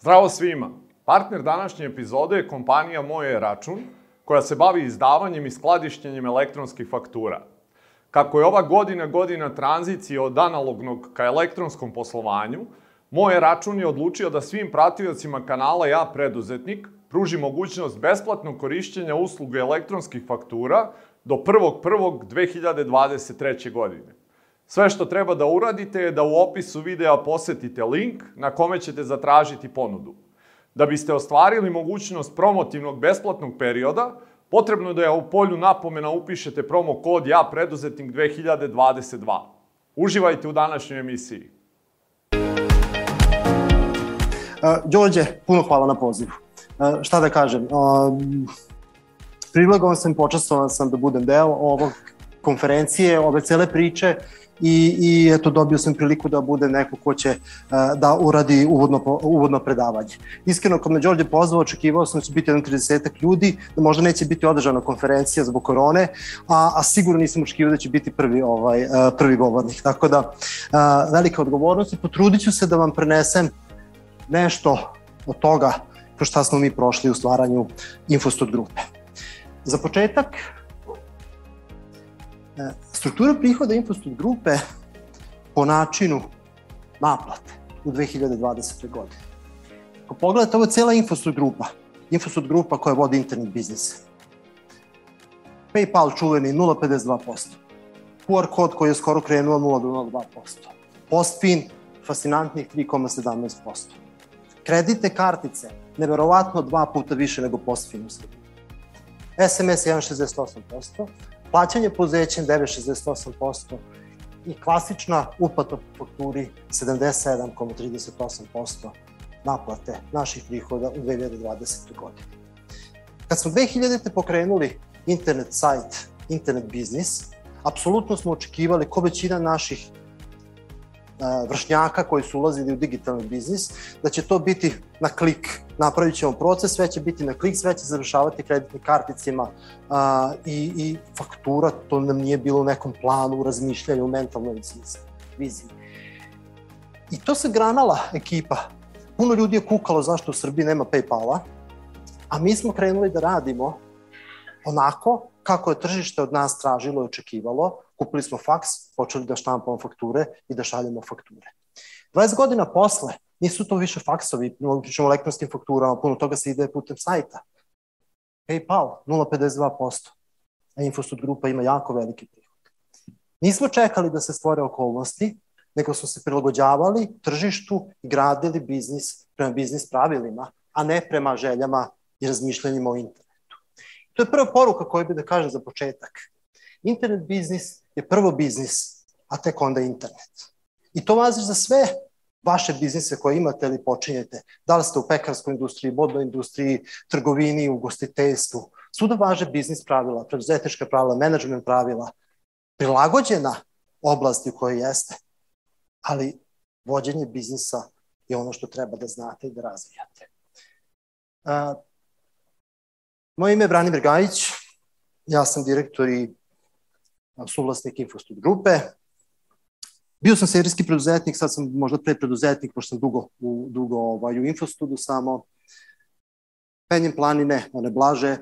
Zdravo svima! Partner današnje epizode je kompanija Moje račun, koja se bavi izdavanjem i skladištenjem elektronskih faktura. Kako je ova godina godina tranzicije od analognog ka elektronskom poslovanju, Moje račun je odlučio da svim pratiocima kanala Ja preduzetnik pruži mogućnost besplatnog korišćenja usluge elektronskih faktura do 1.1.2023. godine. Sve što treba da uradite je da u opisu videa posetite link na kome ćete zatražiti ponudu. Da biste ostvarili mogućnost promotivnog besplatnog perioda, potrebno je da u polju napomena upišete promo kod Ja preduzetnik 2022. Uživajte u današnjoj emisiji. Đorđe, puno hvala na pozivu. Šta da kažem, privilegovan sam, počastovan sam da budem deo ovog konferencije, ove cele priče i, i eto dobio sam priliku da bude neko ko će da uradi uvodno, uvodno predavanje. Iskreno, kad me Đorđe pozvao, očekivao sam da će biti jedan 30 ljudi, da možda neće biti održana konferencija zbog korone, a, a sigurno nisam očekivao da će biti prvi, ovaj, prvi govornik. Tako da, velika odgovornost i potrudit ću se da vam prenesem nešto od toga kroz šta smo mi prošli u stvaranju Infostud grupe. Za početak, struktura prihoda Infostud grupe po načinu naplate u 2020. godine. Ako pogledate, ovo je cela Infostud grupa. Infostud grupa koja vodi internet biznis. PayPal čuveni 0,52%. QR kod koji je skoro krenuo 0,02%. Postfin fascinantnih 3,17%. Kredite kartice, neverovatno dva puta više nego Postfin u Srbiji. SMS 1,68%, plaćanje pozećem 9,68% i klasična uplata po fakturi 77,38% naplate naših prihoda u 2020. godini. Kad smo 2000. pokrenuli internet sajt, internet biznis, apsolutno smo očekivali, ko većina naših vršnjaka koji su ulazili u digitalni biznis, da će to biti na klik. Napravit ćemo proces, sve će biti na klik, sve će završavati kreditnim karticima a, i, i faktura, to nam nije bilo u nekom planu, u razmišljanju, u mentalnoj viziji. I to se granala ekipa. Puno ljudi je kukalo zašto u Srbiji nema Paypala, a mi smo krenuli da radimo onako kako je tržište od nas tražilo i očekivalo, kupili smo faks, počeli da štampamo fakture i da šaljemo fakture. 20 godina posle, nisu to više faksovi, pričamo o elektronskim fakturama, puno toga se ide putem sajta. PayPal, 0,52%, a Infostud grupa ima jako veliki prihod. Nismo čekali da se stvore okolnosti, nego smo se prilagođavali tržištu i gradili biznis prema biznis pravilima, a ne prema željama i razmišljanjima o internetu. To je prva poruka koju bih da kažem za početak. Internet biznis je prvo biznis, a tek onda internet. I to vazi za sve vaše biznise koje imate ili počinjete. Da li ste u pekarskoj industriji, bodnoj industriji, trgovini, ugostiteljstvu. Svuda važe biznis pravila, preduzetnička pravila, menadžment pravila, prilagođena oblasti u kojoj jeste. Ali vođenje biznisa je ono što treba da znate i da razvijate. Moje ime je Branimir Gajić, ja sam direktor i suvlasnik Infostud grupe. Bio sam serijski preduzetnik, sad sam možda pre preduzetnik, pošto sam dugo, u, dugo ovaj, u Infostudu samo. Penjem planine, one blaže,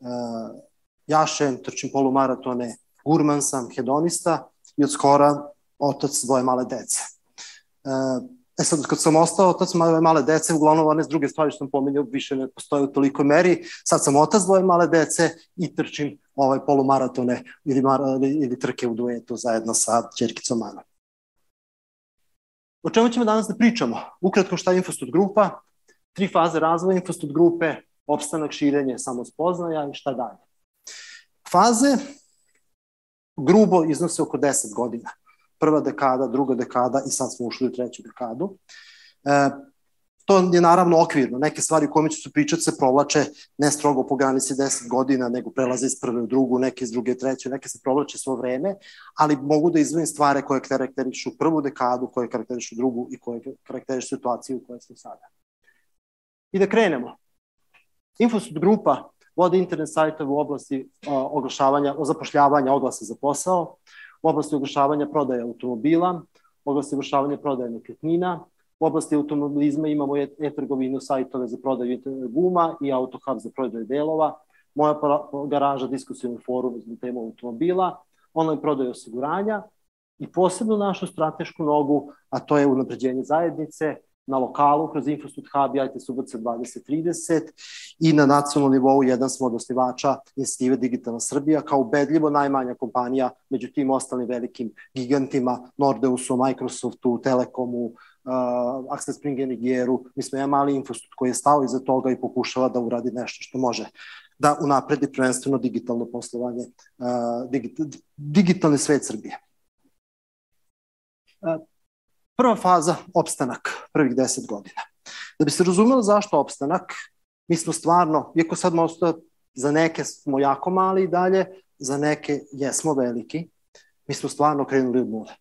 uh, jašem, trčim polumaratone, gurman sam, hedonista i od skora otac dvoje male dece. Uh, E sad, kad sam ostao otac male, male dece, uglavnom one druge stvari što sam pomenio više ne postoje u toliko meri. Sad sam otac dvoje male dece i trčim ovaj polumaratone ili, mar, ili trke u duetu zajedno sa čerkicom Ana. O čemu ćemo danas da pričamo? Ukratko šta je Infostud grupa, tri faze razvoja Infostud grupe, opstanak, širenje, samospoznaja i šta dalje. Faze grubo iznose oko 10 godina prva dekada, druga dekada i sad smo ušli u treću dekadu. E, to je naravno okvirno. Neke stvari kome ću se pričati se provlače ne strogo po granici 10 godina, nego prelaze iz prve u drugu, neke iz druge u treću, neke se provlače svo vreme, ali mogu da izvojim stvari koje karakterišu prvu dekadu, koje karakterišu drugu i koje karakterišu situaciju u kojoj smo sada. I da krenemo. Infosud grupa vodi internet sajtove u oblasti o, oglašavanja, zapošljavanja oglasa za posao, u oblasti oglašavanja prodaje automobila, u oblasti oglašavanja prodaje nekretnina, U oblasti automobilizma imamo e-trgovinu, sajtove za prodaju guma i autohub za prodaju delova, moja garaža, diskusijni forum za temu automobila, online prodaju osiguranja i posebno našu stratešku nogu, a to je unapređenje zajednice, na lokalu kroz Infostud Hub i IT Subotica 2030 i na nacionalnom nivou jedan smo od osnivača inicijative Digitalna Srbija kao ubedljivo najmanja kompanija među tim ostalim velikim gigantima Nordeusu, Microsoftu, Telekomu, uh, Axel Springer i Geru. Mi smo jedan mali Infostud koji je stao iza toga i pokušava da uradi nešto što može da unapredi prvenstveno digitalno poslovanje, uh, digital, digitalni svet Srbije. Uh, Prva faza, opstanak, prvih deset godina. Da bi se razumelo zašto opstanak, mi smo stvarno, iako sad možda za neke smo jako mali i dalje, za neke jesmo veliki, mi smo stvarno krenuli od nule.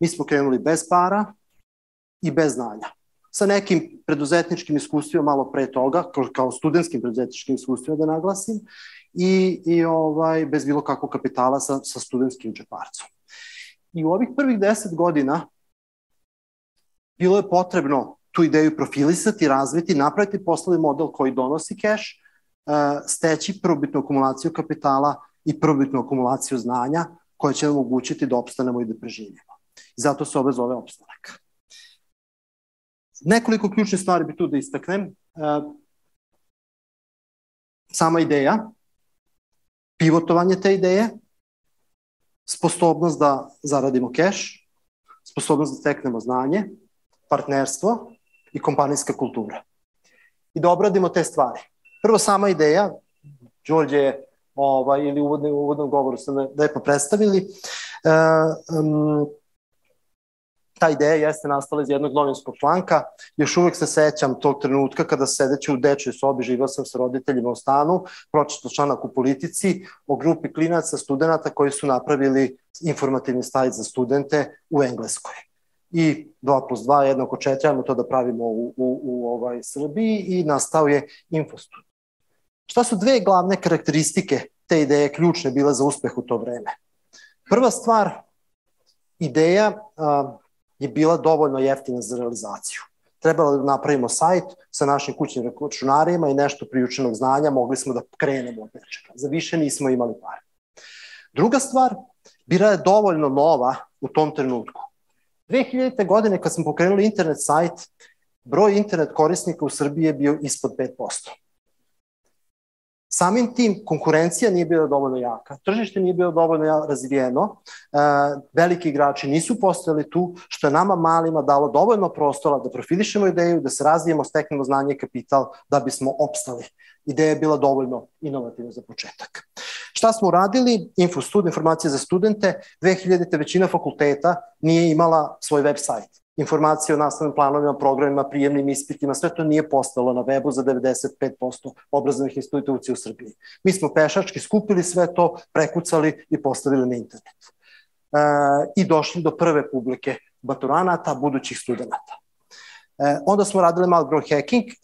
Mi smo krenuli bez para i bez znanja. Sa nekim preduzetničkim iskustvima malo pre toga, kao studentskim preduzetničkim iskustvima da naglasim, i, i ovaj, bez bilo kakvog kapitala sa, sa studentskim džeparcom. I u ovih prvih deset godina bilo je potrebno tu ideju profilisati, razviti, napraviti poslovni model koji donosi keš, steći prvobitnu akumulaciju kapitala i prvobitnu akumulaciju znanja koja će nam omogućiti da opstanemo i da preživimo. Zato se ove zove opstanak. Nekoliko ključnih stvari bi tu da istaknem. E, sama ideja, pivotovanje te ideje, sposobnost da zaradimo keš, sposobnost da steknemo znanje, partnerstvo i kompanijska kultura. I da obradimo te stvari. Prvo sama ideja, Đorđe je ovaj, ili uvodni, uvodnom govoru sam lepo predstavili, e, um, ta ideja jeste nastala iz jednog novinskog članka. Još uvek se sećam tog trenutka kada sedeći u dečoj sobi, živao sam sa roditeljima u stanu, pročito članak u politici o grupi klinaca, studenta koji su napravili informativni sajt za studente u Engleskoj i 2 plus 2 jednako 4, ajmo to da pravimo u, u, u ovaj Srbiji i nastao je Infostud. Šta su dve glavne karakteristike te ideje ključne bile za uspeh u to vreme? Prva stvar, ideja a, je bila dovoljno jeftina za realizaciju. Trebalo da napravimo sajt sa našim kućnim računarima i nešto priučenog znanja, mogli smo da krenemo od nečega. Za više nismo imali pare. Druga stvar, bila je dovoljno nova u tom trenutku 2000. godine kad smo pokrenuli internet sajt, broj internet korisnika u Srbiji je bio ispod 5%. Samim tim, konkurencija nije bila dovoljno jaka, tržište nije bilo dovoljno razvijeno, e, veliki igrači nisu postojali tu, što je nama malima dalo dovoljno prostora da profilišemo ideju, da se razvijemo, steknemo znanje i kapital da bismo opstali. Ideja je bila dovoljno inovativna za početak. Šta smo uradili? Infostud, informacije za studente. 2000. većina fakulteta nije imala svoj web sajt. Informacije o nastavnim planovima, programima, prijemnim ispitima, sve to nije postalo na webu za 95% obrazovnih institucija u Srbiji. Mi smo pešački skupili sve to, prekucali i postavili na internet. E, I došli do prve publike maturanata, budućih studenta. E, onda smo radili malo growth hacking, e,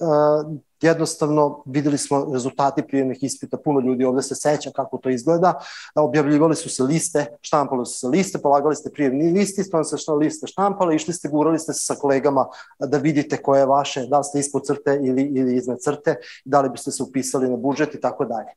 jednostavno videli smo rezultati prijemnih ispita, puno ljudi ovde se seća kako to izgleda, objavljivali su se liste, štampali su se liste, polagali ste prijemni listi, isto se što liste štampali, išli ste, gurali ste se sa kolegama da vidite koje je vaše, da li ste ispod crte ili, ili iznad crte, da li biste se upisali na budžet i tako dalje.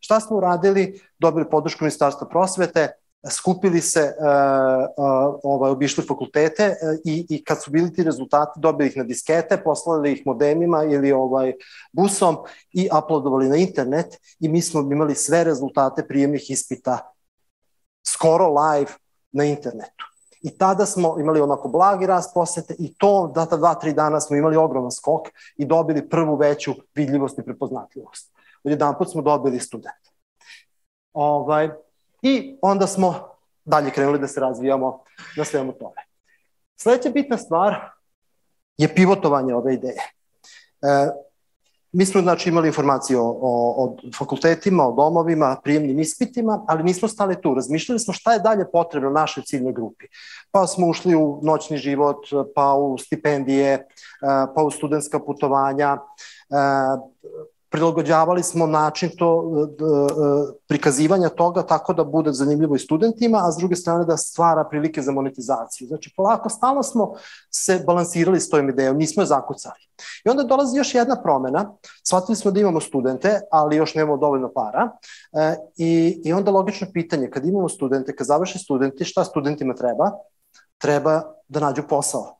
Šta smo uradili? Dobili podršku Ministarstva prosvete, skupili se, uh, ovaj, obišli fakultete uh, i, i kad su bili ti rezultati, dobili ih na diskete, poslali ih modemima ili ovaj busom i uploadovali na internet i mi smo imali sve rezultate prijemnih ispita skoro live na internetu. I tada smo imali onako blagi rast posete i to data dva, tri dana smo imali ogroman skok i dobili prvu veću vidljivost i prepoznatljivost. Odjedan put smo dobili studenta. Ovaj, I onda smo dalje krenuli da se razvijamo na svemu tome. Sledeća bitna stvar je pivotovanje ove ideje. E, mi smo znači imali informacije o, o, o fakultetima, o domovima, prijemnim ispitima, ali nismo stali tu. Razmišljali smo šta je dalje potrebno našoj ciljnoj grupi. Pa smo ušli u noćni život, pa u stipendije, e, pa u studentska putovanja, e, prilagođavali smo način to prikazivanja toga tako da bude zanimljivo i studentima, a s druge strane da stvara prilike za monetizaciju. Znači, polako, stalno smo se balansirali s tojom idejom, nismo je zakucali. I onda dolazi još jedna promena, shvatili smo da imamo studente, ali još nemamo dovoljno para, e, i, i onda logično pitanje, kad imamo studente, kad završe studenti, šta studentima treba? Treba da nađu posao.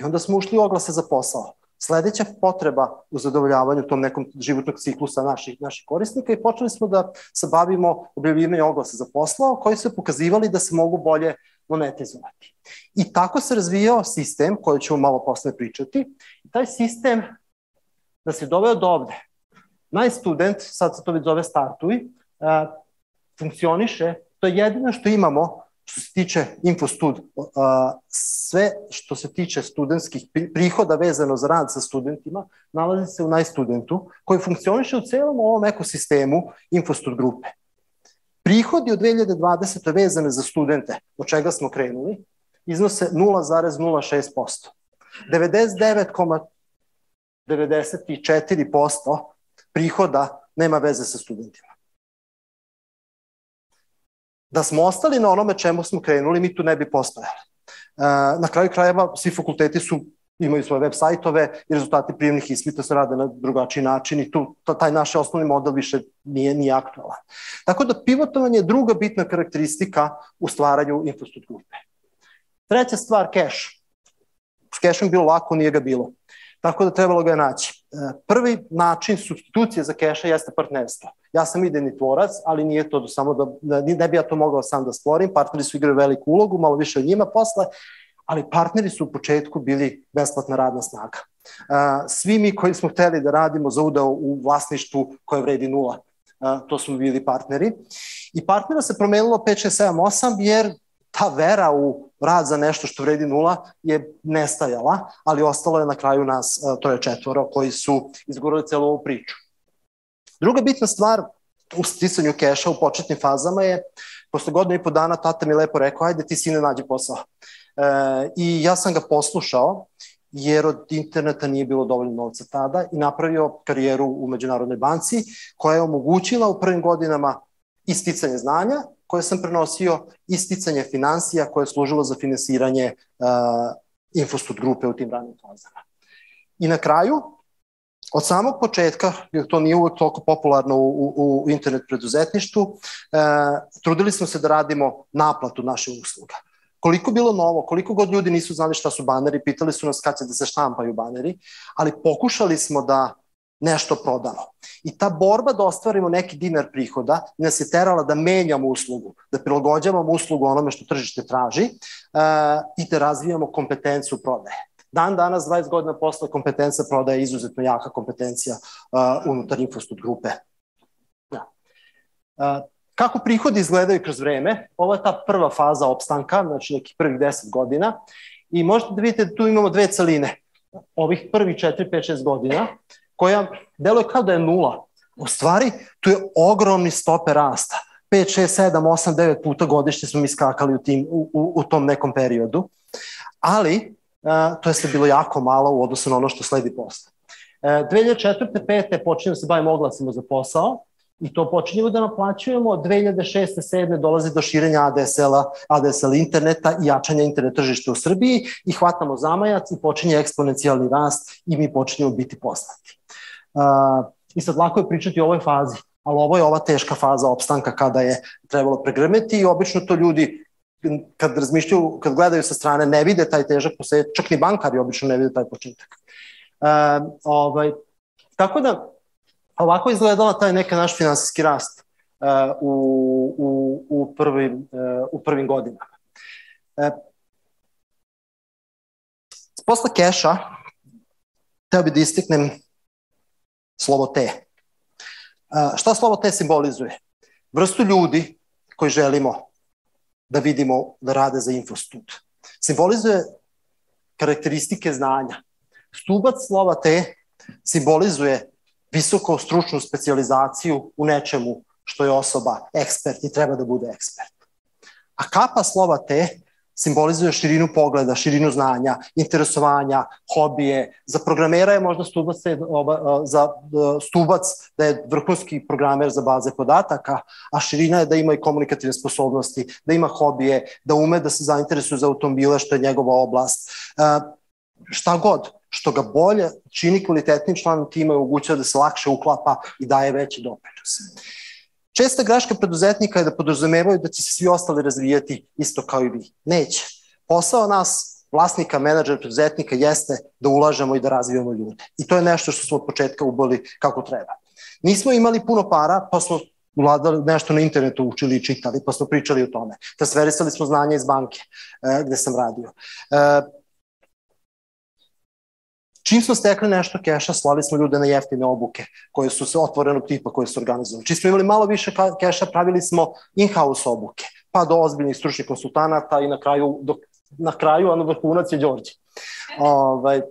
I onda smo ušli u oglase za posao sledeća potreba u zadovoljavanju tom nekom životnog ciklusa naših, naših korisnika i počeli smo da se bavimo objavljivanjem oglasa za posao koji su pokazivali da se mogu bolje monetizovati. I tako se razvijao sistem koji ćemo malo posle pričati. I taj sistem da se doveo do ovde. Najstudent, sad se to već zove startuj, funkcioniše, to je jedino što imamo što se tiče Infostud, sve što se tiče studentskih prihoda vezano za rad sa studentima, nalazi se u najstudentu, koji funkcioniše u celom ovom ekosistemu Infostud grupe. Prihodi od 2020. vezane za studente, od čega smo krenuli, iznose 0,06%. 99,94% prihoda nema veze sa studentima. Da smo ostali na onome čemu smo krenuli, mi tu ne bi postojali. E, na kraju krajeva, svi fakulteti su imaju svoje web sajtove i rezultati prijemnih ispita se rade na drugačiji način i tu taj naš osnovni model više nije, nije aktualan. Tako da pivotovanje je druga bitna karakteristika u stvaranju infrastrukture. Treća stvar, cache. S cachom bilo lako, nije ga bilo. Tako da trebalo ga je naći. E, prvi način substitucije za keša jeste partnerstvo. Ja sam idejni tvorac, ali nije to samo da, da, ne bi ja to mogao sam da stvorim, partneri su igrali veliku ulogu, malo više od njima posle, ali partneri su u početku bili besplatna radna snaga. E, svi mi koji smo hteli da radimo za udao u vlasništvu koje vredi nula, e, to smo bili partneri. I partnera se promenilo 5, 6, 7, 8, jer ta vera u rad za nešto što vredi nula je nestajala, ali ostalo je na kraju nas, e, to je četvoro, koji su izgurali celu ovu priču. Druga bitna stvar u stisanju keša u početnim fazama je, posle godinu i po dana tata mi lepo rekao, ajde ti sine nađi posao. E, I ja sam ga poslušao, jer od interneta nije bilo dovoljno novca tada i napravio karijeru u Međunarodnoj banci koja je omogućila u prvim godinama isticanje znanja koje sam prenosio, isticanje financija koje je služilo za finansiranje uh, infostud grupe u tim ranim fazama. I na kraju, od samog početka, jer to nije uvek toliko popularno u, u, u internet preduzetništvu, uh, trudili smo se da radimo naplatu naše usluga. Koliko bilo novo, koliko god ljudi nisu znali šta su baneri, pitali su nas kad će da se štampaju baneri, ali pokušali smo da nešto prodano. I ta borba da ostvarimo neki dinar prihoda nas je terala da menjamo uslugu, da prilagođavamo uslugu onome što tržište traži uh, i da razvijamo kompetenciju prodaje. Dan danas, 20 godina posle, kompetencija prodaje je izuzetno jaka kompetencija uh, unutar Infostud grupe. Ja. Uh, kako prihodi izgledaju kroz vreme? Ovo je ta prva faza opstanka, znači nekih prvih 10 godina. I možete da vidite da tu imamo dve celine. Ovih prvih 4, 5, 6 godina koja deluje kao da je nula. U stvari, tu je ogromni stope rasta. 5, 6, 7, 8, 9 puta godišnje smo mi skakali u, tim, u, u, u tom nekom periodu. Ali, uh, to je bilo jako malo u odnosu na ono što sledi posle. Uh, 2004. 5. počinjemo se bavimo oglasima za posao i to počinjemo da naplaćujemo. 2006. 7. dolazi do širenja ADSL-a, ADSL interneta i jačanja internet tržišta u Srbiji i hvatamo zamajac i počinje eksponencijalni rast i mi počinjemo biti poznati. I sad lako je pričati o ovoj fazi, ali ovo je ova teška faza opstanka kada je trebalo pregrmeti i obično to ljudi kad razmišljaju, kad gledaju sa strane ne vide taj težak posjet, čak ni bankari obično ne vide taj početak. E, ovaj, tako da ovako izgledala taj neka naš finansijski rast uh, u, u, u, prvim, uh, u prvim godinama. Uh, posle keša, teo bi da istiknem slovo T. Šta slovo T simbolizuje? Vrstu ljudi koji želimo da vidimo da rade za infostud. Simbolizuje karakteristike znanja. Stubac slova T simbolizuje visoko stručnu specializaciju u nečemu što je osoba ekspert i treba da bude ekspert. A kapa slova T simbolizuje širinu pogleda, širinu znanja, interesovanja, hobije. Za programera je možda stubac, za stubac da je vrhunski programer za baze podataka, a širina je da ima i komunikativne sposobnosti, da ima hobije, da ume da se zainteresuje za automobile, što je njegova oblast. Šta god, što ga bolje čini kvalitetnim članom tima i omogućava da se lakše uklapa i daje veći doprinos. Česta greška preduzetnika je da podrazumevaju da će se svi ostali razvijati isto kao i vi. Neće. Posao nas, vlasnika, menadžera, preduzetnika jeste da ulažemo i da razvijamo ljude. I to je nešto što smo od početka uboli kako treba. Nismo imali puno para, pa smo uladali nešto na internetu učili i čitali, pa smo pričali o tome. Transferisali smo znanje iz banke e, gde sam radio. E, Čim smo stekli nešto keša, slali smo ljude na jeftine obuke koje su se otvorenog tipa, koje su organizovane. Čim smo imali malo više keša, pravili smo in-house obuke, pa do ozbiljnih stručnih konsultanata i na kraju, do, na kraju, na vrhunac je Đorđe. Ovaj,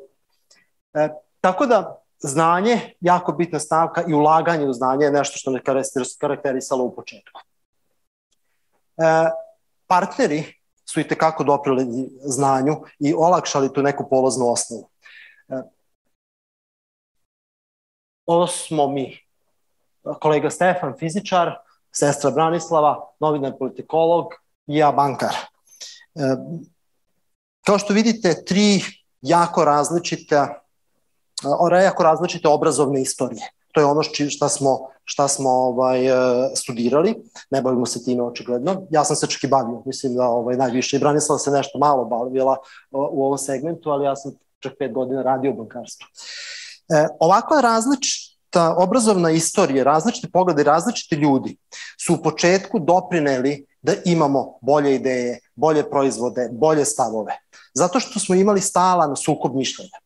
e, tako da, znanje, jako bitna stavka i ulaganje u znanje je nešto što me karakterisalo u početku. E, partneri su i tekako doprili znanju i olakšali tu neku poloznu osnovu. Ovo smo mi. Kolega Stefan, fizičar, sestra Branislava, novinar politikolog i ja bankar. E, kao što vidite, tri jako različite, jako različite obrazovne istorije. To je ono šta smo, šta smo ovaj, e, studirali, ne bavimo se time očigledno. Ja sam se čak i bavio, mislim da ovaj, najviše. I Branislava se nešto malo bavila u ovom segmentu, ali ja sam čak pet godina radio u bankarstvu. E, ovakva različita obrazovna istorija, različite poglede, različiti ljudi su u početku doprineli da imamo bolje ideje, bolje proizvode, bolje stavove. Zato što smo imali stalan sukob mišljenja.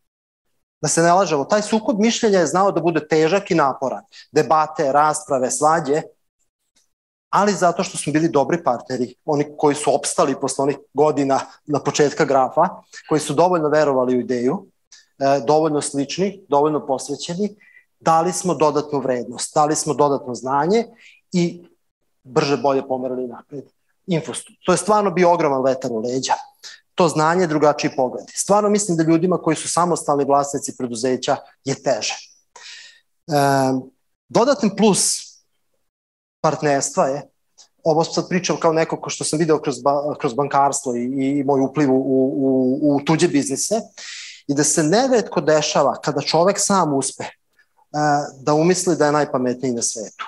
Da se ne lažemo, taj sukob mišljenja je znao da bude težak i naporan. Debate, rasprave, svađe, ali zato što smo bili dobri partneri, oni koji su opstali posle onih godina na početka grafa, koji su dovoljno verovali u ideju, dovoljno slični, dovoljno posvećeni, dali smo dodatnu vrednost, dali smo dodatno znanje i brže bolje pomerali napred. Infostu. To je stvarno bio ogroman vetar u leđa. To znanje, drugačiji pogled. Stvarno mislim da ljudima koji su samostalni vlasnici preduzeća je teže. E, dodatni plus partnerstva je, ovo sad pričam kao neko ko što sam video kroz, ba, kroz bankarstvo i, i moj upliv u, u, u tuđe biznise, i da se nevetko dešava kada čovek sam uspe e, da umisli da je najpametniji na svetu.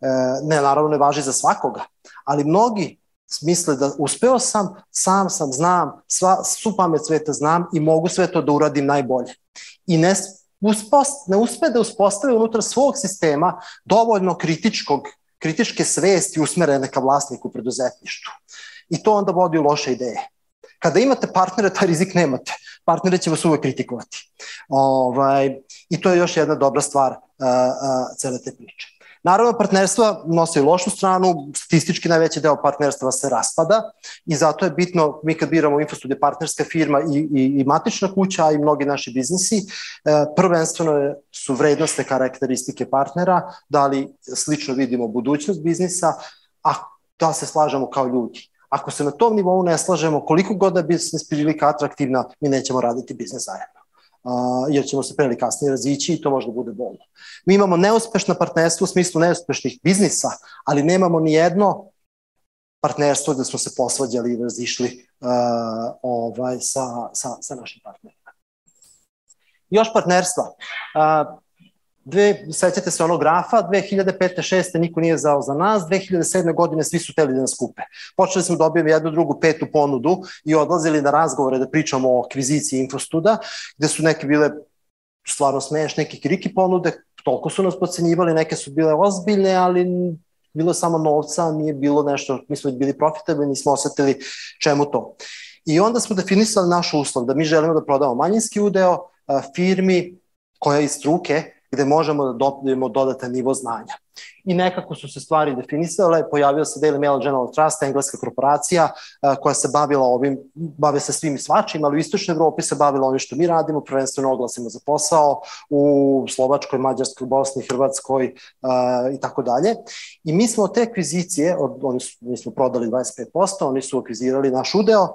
E, ne, naravno ne važi za svakoga, ali mnogi misle da uspeo sam, sam sam, znam, sva, svu pamet sveta znam i mogu sve to da uradim najbolje. I ne, uspost, ne uspe da uspostave unutar svog sistema dovoljno kritičkog kritičke svesti usmerene ka vlasniku u preduzetništvu. I to onda vodi u loše ideje. Kada imate partnera, taj rizik nemate. Partnere će vas uvek kritikovati. Ovaj, I to je još jedna dobra stvar uh, uh, cele te priče. Naravno, partnerstva nose lošu stranu, statistički najveći deo partnerstva se raspada i zato je bitno, mi kad biramo infostudije partnerska firma i, i, i matična kuća, a i mnogi naši biznisi, e, prvenstveno su vrednostne karakteristike partnera, da li slično vidimo budućnost biznisa, a da se slažemo kao ljudi. Ako se na tom nivou ne slažemo, koliko god da biznis prilika atraktivna, mi nećemo raditi biznis zajedno a, jer ćemo se pre ili kasnije razići i to možda bude bolno. Mi imamo neuspešna partnerstva u smislu neuspešnih biznisa, ali nemamo ni jedno partnerstvo gde smo se posvađali i razišli uh, ovaj, sa, sa, sa našim partnerima. Još partnerstva. Uh, Dve, sećate se onog grafa, 2005. 6. niko nije zao za nas, 2007. godine svi su teli da nas kupe. Počeli smo da dobijemo jednu drugu petu ponudu i odlazili na razgovore da pričamo o akviziciji Infostuda, gde su neke bile stvarno smešne, neke kriki ponude, toliko su nas pocenjivali, neke su bile ozbiljne, ali bilo je samo novca, nije bilo nešto, mi smo bili profitabilni, nismo osetili čemu to. I onda smo definisali naš uslov, da mi želimo da prodamo manjinski udeo firmi koja iz struke gde možemo da dobijemo dodatan nivo znanja. i nekako su se stvari definisale, pojavio se Daily Mail General Trust, engleska korporacija koja se bavila ovim, bave se svim i svačim, ali u Istočnoj Evropi se bavila ovim što mi radimo, prvenstveno oglasimo za posao, u Slovačkoj, Mađarskoj, Bosni, Hrvatskoj i tako dalje. I mi smo te akvizicije, od, oni su, mi smo prodali 25%, oni su akvizirali naš udeo,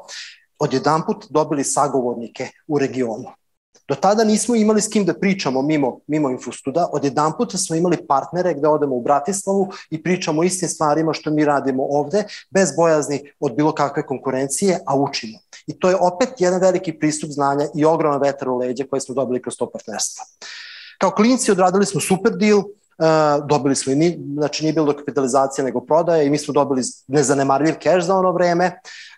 odjedan put dobili sagovornike u regionu. Do tada nismo imali s kim da pričamo mimo, mimo Infostuda, odjedan puta smo imali partnere gde odemo u Bratislavu i pričamo o istim stvarima što mi radimo ovde, bez bojazni od bilo kakve konkurencije, a učimo. I to je opet jedan veliki pristup znanja i ogroman vetar u leđe koje smo dobili kroz to partnerstvo. Kao klinci odradili smo super deal, Uh, dobili smo i ni, znači nije bilo kapitalizacija nego prodaje i mi smo dobili nezanemarljiv keš za ono vreme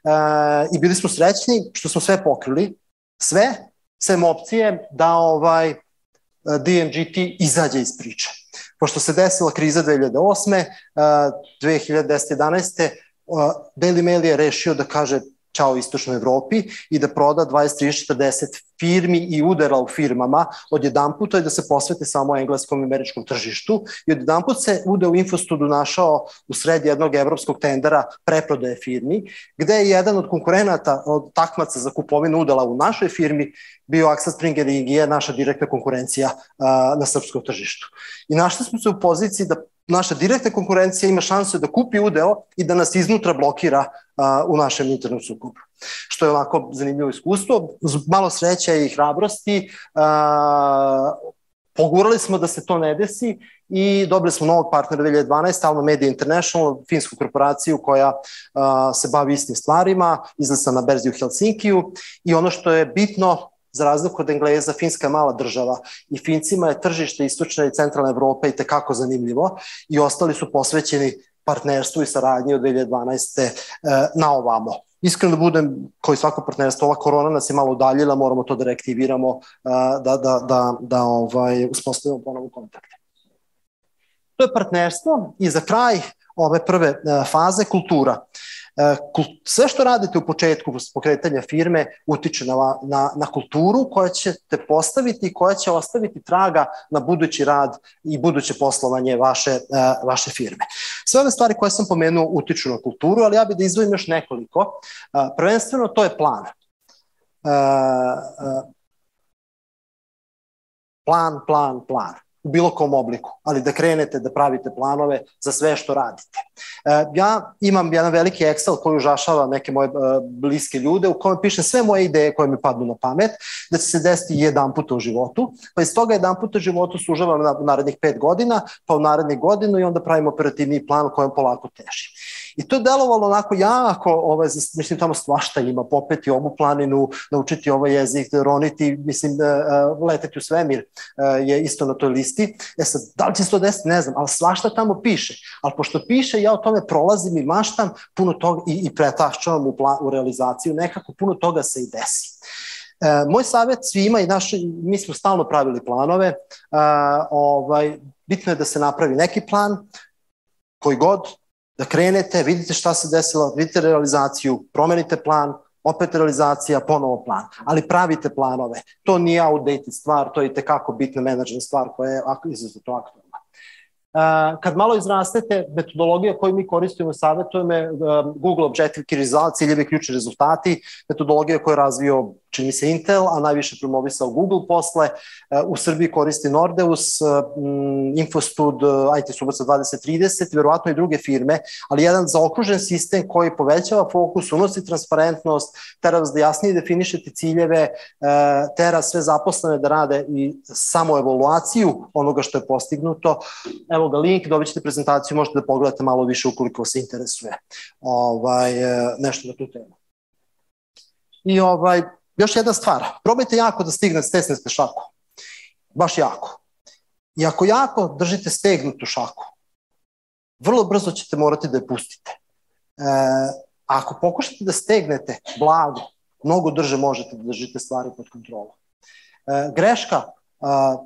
uh, i bili smo srećni što smo sve pokrili, sve sem opcije da ovaj DMGT izađe iz priče. Pošto se desila kriza 2008. 2010-11. Daily Mail je rešio da kaže čao istočnoj Evropi i da proda 20, 30, 40 firmi i udara u firmama od jedan puta i da se posvete samo engleskom i američkom tržištu i od jedan put se ude u Infostudu našao u sred jednog evropskog tendera preprodaje firmi, gde je jedan od konkurenata, od takmaca za kupovinu udela u našoj firmi bio Axel Springer i je naša direktna konkurencija a, na srpskom tržištu. I našli smo se u poziciji da naša direktna konkurencija ima šansu da kupi udeo i da nas iznutra blokira a, u našem internom sukobu. Što je onako zanimljivo iskustvo. Malo sreća i hrabrosti a, pogurali smo da se to ne desi i dobili smo novog partnera 2012, Alma Media International, finsku korporaciju koja a, se bavi istim stvarima, izlisa na berzi u Helsinkiju i ono što je bitno, za razliku od Engleza, Finska je mala država i Fincima je tržište istočne i centralne Evrope i tekako zanimljivo i ostali su posvećeni partnerstvu i saradnji od 2012. E, na ovamo. Iskreno da budem, kao i svako partnerstvo, ova korona nas je malo udaljila, moramo to da reaktiviramo, e, da, da, da, da ovaj, uspostavimo ponovo kontakte. To je partnerstvo i za kraj ove prve e, faze kultura. E, sve što radite u početku pokretanja firme utiče na, na, na kulturu koja ćete postaviti i koja će ostaviti traga na budući rad i buduće poslovanje vaše, e, vaše firme. Sve ove stvari koje sam pomenuo utiču na kulturu, ali ja bih da izdvojim još nekoliko. Prvenstveno to je plan. Plan, plan, plan u bilo kom obliku, ali da krenete da pravite planove za sve što radite. E, ja imam jedan veliki Excel koji užašava neke moje e, bliske ljude u kome pišem sve moje ideje koje mi padnu na pamet, da će se desiti jedan puta u životu, pa iz toga jedan puta u životu sužavam na narednih pet godina, pa u narednih godinu i onda pravim operativni plan kojem polako teži. I to je delovalo onako jako, ovaj, mislim, tamo svašta ima, popeti ovu planinu, naučiti ovaj jezik, roniti, mislim, e, leteti u svemir je isto na toj listi. E sad, da li će se to desiti, ne znam, ali svašta tamo piše. Ali pošto piše, ja o tome prolazim i maštam puno toga i, i pretašćavam u, plan, u realizaciju, nekako puno toga se i desi. E, moj savjet svima i naši, mi smo stalno pravili planove, e, ovaj, bitno je da se napravi neki plan, koji god, da krenete, vidite šta se desilo, vidite realizaciju, promenite plan, opet realizacija, ponovo plan. Ali pravite planove. To nije outdated stvar, to je tekako bitna menadžerna stvar koja je izuzetno aktualna. Kad malo izrastete, metodologija koju mi koristimo savjetujemo je Google Objective Key Results, ciljevi ključni rezultati, metodologija koju je razvio čini se Intel, a najviše promovisao Google posle. U Srbiji koristi Nordeus, Infostud, IT Subaca 2030, verovatno i druge firme, ali jedan zaokružen sistem koji povećava fokus, unosi transparentnost, tera vas da jasnije definišete ciljeve, tera sve zaposlene da rade i samo evaluaciju onoga što je postignuto. Evo ga link, dobit ćete prezentaciju, možete da pogledate malo više ukoliko se interesuje ovaj, nešto na tu temu. I ovaj, Još jedna stvar, probajte jako da stignete stesnete šaku. Baš jako. I ako jako držite stegnutu šaku, vrlo brzo ćete morati da je pustite. E, ako pokušate da stegnete blago, mnogo drže možete da držite stvari pod kontrolom. E, greška a,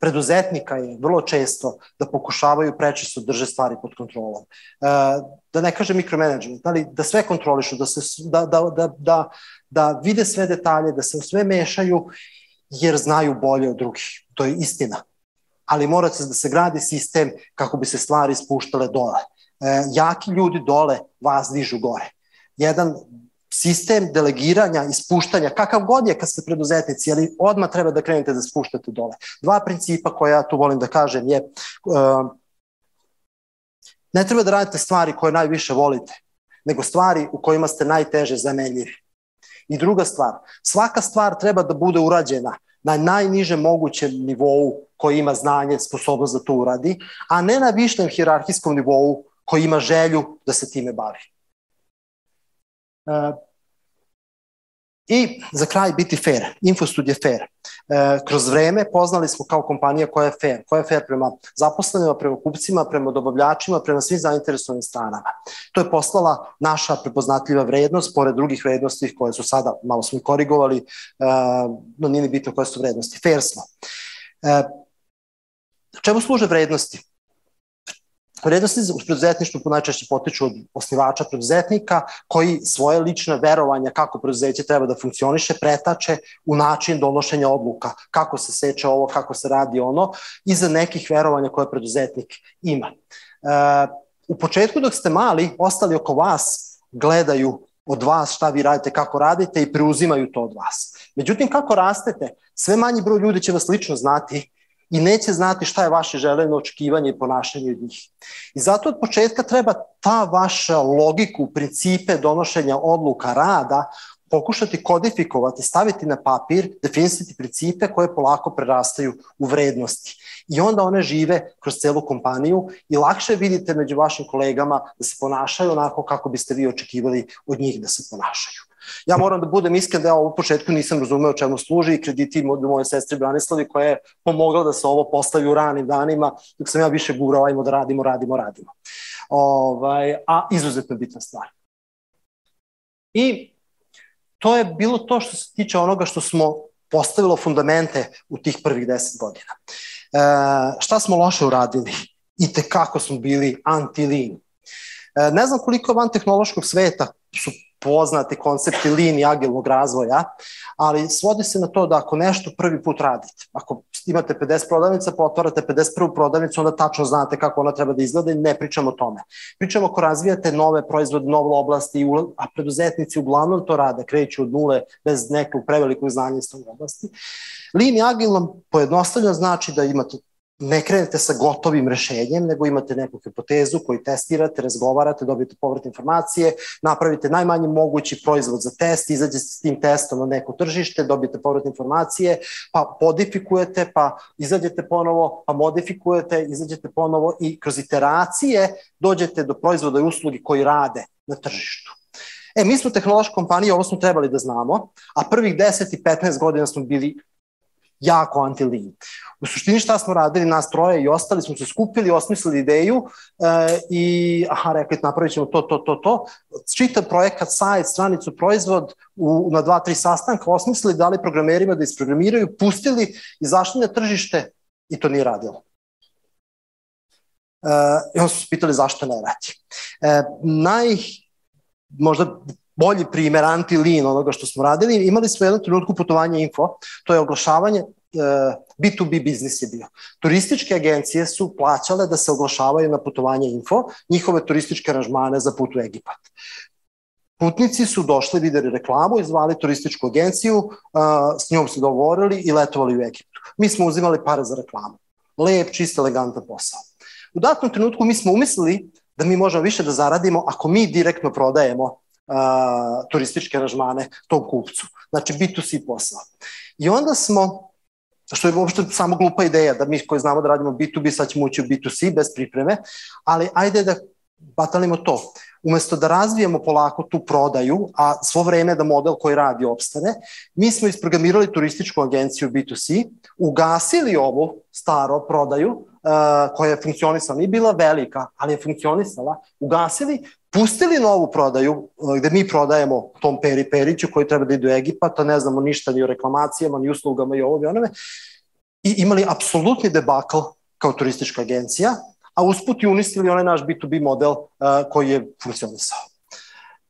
preduzetnika je vrlo često da pokušavaju prečesto drže stvari pod kontrolom. E, da ne kažem mikromanagement, ali da sve kontrolišu, da, se, da, da, da, da, da vide sve detalje, da se sve mešaju, jer znaju bolje od drugih. To je istina. ali mora se da se gradi sistem kako bi se stvari spuštale dole. E, jaki ljudi dole vas dižu gore. Jedan sistem delegiranja i spuštanja, kakav god je kad ste preduzetnici, ali odmah treba da krenete da spuštate dole. Dva principa koja ja tu volim da kažem je uh, ne treba da radite stvari koje najviše volite, nego stvari u kojima ste najteže zamenljivi. I druga stvar, svaka stvar treba da bude urađena na najnižem mogućem nivou koji ima znanje, sposobnost da to uradi, a ne na višnem hirarhijskom nivou koji ima želju da se time bavi. I za kraj biti fair, Infostud je fair. E, kroz vreme poznali smo kao kompanija koja je fair, koja je fair prema zaposlenima, prema kupcima, prema dobavljačima, prema svim zainteresovanim stranama. To je poslala naša prepoznatljiva vrednost, pored drugih vrednosti koje su sada, malo smo korigovali, e, no nije ni bitno koje su vrednosti. Fair smo. E, čemu služe vrednosti? Vrednosti u preduzetništvu najčešće potiču od osnivača preduzetnika koji svoje lične verovanja kako preduzeće treba da funkcioniše pretače u način donošenja odluka, kako se seče ovo, kako se radi ono, iza nekih verovanja koje preduzetnik ima. E, u početku dok ste mali, ostali oko vas gledaju od vas šta vi radite, kako radite i preuzimaju to od vas. Međutim, kako rastete, sve manji broj ljudi će vas lično znati i neće znati šta je vaše želeno očekivanje i ponašanje od njih. I zato od početka treba ta vaša logiku, principe donošenja odluka rada pokušati kodifikovati, staviti na papir, definisati principe koje polako prerastaju u vrednosti. I onda one žive kroz celu kompaniju i lakše vidite među vašim kolegama da se ponašaju onako kako biste vi očekivali od njih da se ponašaju. Ja moram da budem iskren da ja u početku nisam razumeo čemu služi i krediti od moje sestre Branislavi koja je pomogla da se ovo postavi u ranim danima dok sam ja više gurao, ajmo da radimo, radimo, radimo. Ovaj, a izuzetno bitna stvar. I to je bilo to što se tiče onoga što smo postavilo fundamente u tih prvih deset godina. E, šta smo loše uradili? I te kako smo bili anti-lean. E, ne znam koliko van tehnološkog sveta su poznati koncepti lean i agilnog razvoja, ali svodi se na to da ako nešto prvi put radite, ako imate 50 prodavnica, pa otvarate 51. prodavnicu, onda tačno znate kako ona treba da izgleda i ne pričamo o tome. Pričamo ako razvijate nove proizvode, nove oblasti, a preduzetnici uglavnom to rade, kreću od nule bez nekog prevelikog znanja iz tog oblasti. Lean i agilno pojednostavljeno znači da imate ne krenete sa gotovim rešenjem, nego imate neku hipotezu koju testirate, razgovarate, dobijete povrat informacije, napravite najmanji mogući proizvod za test, izađete s tim testom na neko tržište, dobijete povrat informacije, pa modifikujete, pa izađete ponovo, pa modifikujete, izađete ponovo i kroz iteracije dođete do proizvoda i uslugi koji rade na tržištu. E, mi smo tehnološka kompanija, ovo smo trebali da znamo, a prvih 10 i 15 godina smo bili jako anti-lean. U suštini šta smo radili, nas troje i ostali smo se skupili, osmislili ideju e, i aha, rekli napravit ćemo to, to, to, to. Čitav projekat, sajt, stranicu, proizvod u, na dva, tri sastanka osmislili, dali programerima da isprogramiraju, pustili, izašli na tržište i to nije radilo. E, I onda su se pitali zašto ne radi. E, naj, možda bolji primer anti-lean onoga što smo radili, imali smo jednu trenutku putovanje info, to je oglašavanje, B2B biznis je bio. Turističke agencije su plaćale da se oglašavaju na putovanje info, njihove turističke aranžmane za put u Egipat. Putnici su došli, videli reklamu, izvali turističku agenciju, s njom se dogovorili i letovali u Egiptu. Mi smo uzimali pare za reklamu. Lep, čist, elegantan posao. U datom trenutku mi smo umislili da mi možemo više da zaradimo ako mi direktno prodajemo a, turističke aranžmane tom kupcu. Znači B2C posao. I onda smo, što je uopšte samo glupa ideja, da mi koji znamo da radimo B2B, sad ćemo ući u B2C bez pripreme, ali ajde da batalimo to. Umesto da razvijemo polako tu prodaju, a svo vreme da model koji radi opstane, mi smo isprogramirali turističku agenciju B2C, ugasili ovu staro prodaju, koja je funkcionisala, nije bila velika, ali je funkcionisala, ugasili, pustili novu prodaju, gde mi prodajemo tom Peri Periću koji treba da ide u Egipata, ne znamo ništa ni o reklamacijama, ni uslugama i ovo i onome, i imali apsolutni debakl kao turistička agencija, a usput i unistili onaj naš B2B model koji je funkcionisao.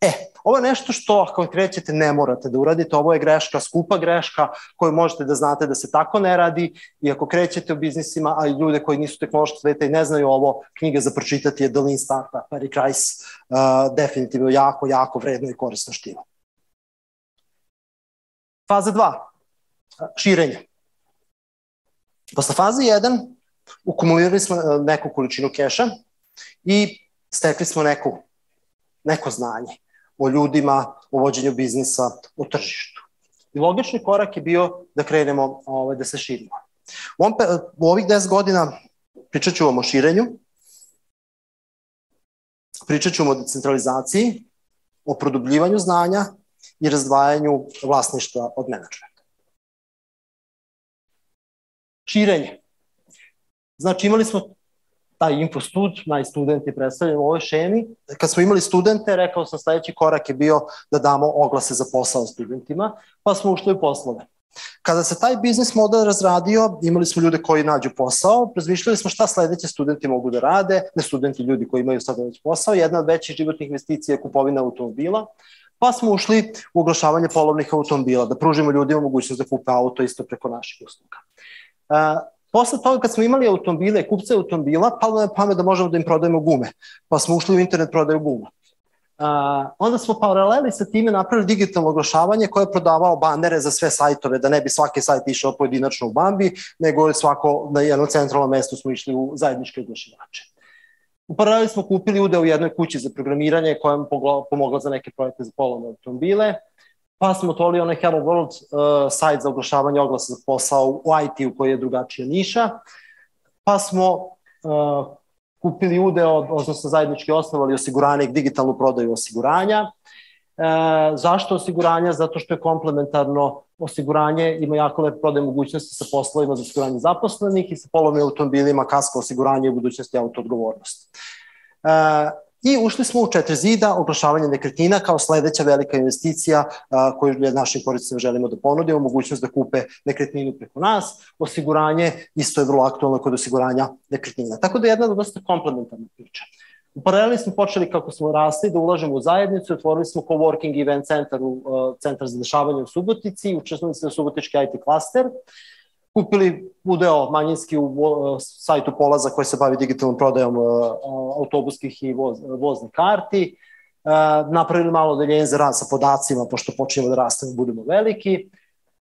E, Ovo je nešto što ako krećete ne morate da uradite, ovo je greška, skupa greška koju možete da znate da se tako ne radi i ako krećete u biznisima, a i ljude koji nisu tehnološki sveta i ne znaju ovo, knjiga za pročitati je The Lean Startup, Eric Rice, uh, definitivno jako, jako vredno i korisno štivo. Faza 2. Širenje. Posle faze 1 ukumulirali smo neku količinu keša i stekli smo neku, neko znanje o ljudima, o vođenju biznisa, o tržištu. I logični korak je bio da krenemo ovaj, da se širimo. U, ovom, u ovih 10 godina pričat ću vam o širenju, pričat ću vam o decentralizaciji, o produbljivanju znanja i razdvajanju vlasništva od menadžmenta. Širenje. Znači imali smo taj infostud, naj student je predstavljen u ovoj šemi. Kad smo imali studente, rekao sam sledeći korak je bio da damo oglase za posao studentima, pa smo ušli u poslove. Kada se taj biznis model razradio, imali smo ljude koji nađu posao, razmišljali smo šta sledeće studenti mogu da rade, ne studenti, ljudi koji imaju sada već posao, jedna od većih životnih investicija je kupovina automobila, pa smo ušli u oglašavanje polovnih automobila, da pružimo ljudima mogućnost da kupe auto isto preko naših usluga. Posle toga kad smo imali automobile, kupce automobila, palo je pamet da možemo da im prodajemo gume. Pa smo ušli u internet prodaju guma. Uh, onda smo paraleli sa time napravili digitalno oglašavanje koje je prodavao banere za sve sajtove, da ne bi svaki sajt išao pojedinačno u Bambi, nego svako na jednom centralnom mestu smo išli u zajedničke oglašivače. U paraleli smo kupili udeo u jednoj kući za programiranje koja je pomogla za neke projekte za polovne automobile pa smo otvorili onaj Hello World uh, sajt za oglašavanje oglasa za posao u IT-u koji je drugačija niša, pa smo uh, kupili udeo, odnosno zajednički osnovali i digitalnu prodaju osiguranja. E, zašto osiguranja? Zato što je komplementarno osiguranje, ima jako lepe prodaje mogućnosti sa poslovima za osiguranje zaposlenih i sa polovnim automobilima, kasko osiguranje i budućnosti autoodgovornost. E, I ušli smo u četiri zida, oglašavanje nekretnina kao sledeća velika investicija a, koju našim korisnicima želimo da ponudimo, mogućnost da kupe nekretninu preko nas, osiguranje isto je vrlo aktualno kod osiguranja nekretnina. Tako da je jedna dosta komplementarna priča. U paraleli smo počeli kako smo rasli da ulažemo u zajednicu, otvorili smo coworking event centar, u, uh, centar za dešavanje u Subotici, učestvovali smo u Subotički IT klaster, kupili udeo manjinski u sajtu Polaza koji se bavi digitalnom prodajom e, autobuskih i voz, voznih karti, e, napravili malo odeljenje za rad sa podacima, pošto počinjemo da rastemo, budemo veliki,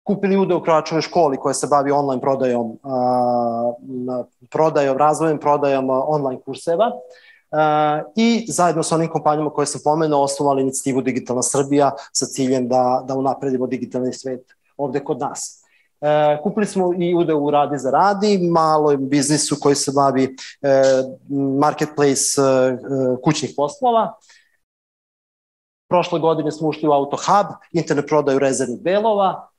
kupili udeo u Kroačovoj školi koja se bavi online prodajom, prodajom, razvojem prodajom online kurseva, i zajedno sa onim kompanijama koje sam pomenuo osnovali inicijativu Digitalna Srbija sa ciljem da, da unapredimo digitalni svet ovde kod nas. E, kupili smo i ude u Radi za Radi, malo biznisu koji se bavi e, marketplace e, kućnih poslova. Prošle godine smo ušli u Auto Hub, internet prodaju rezervnih delova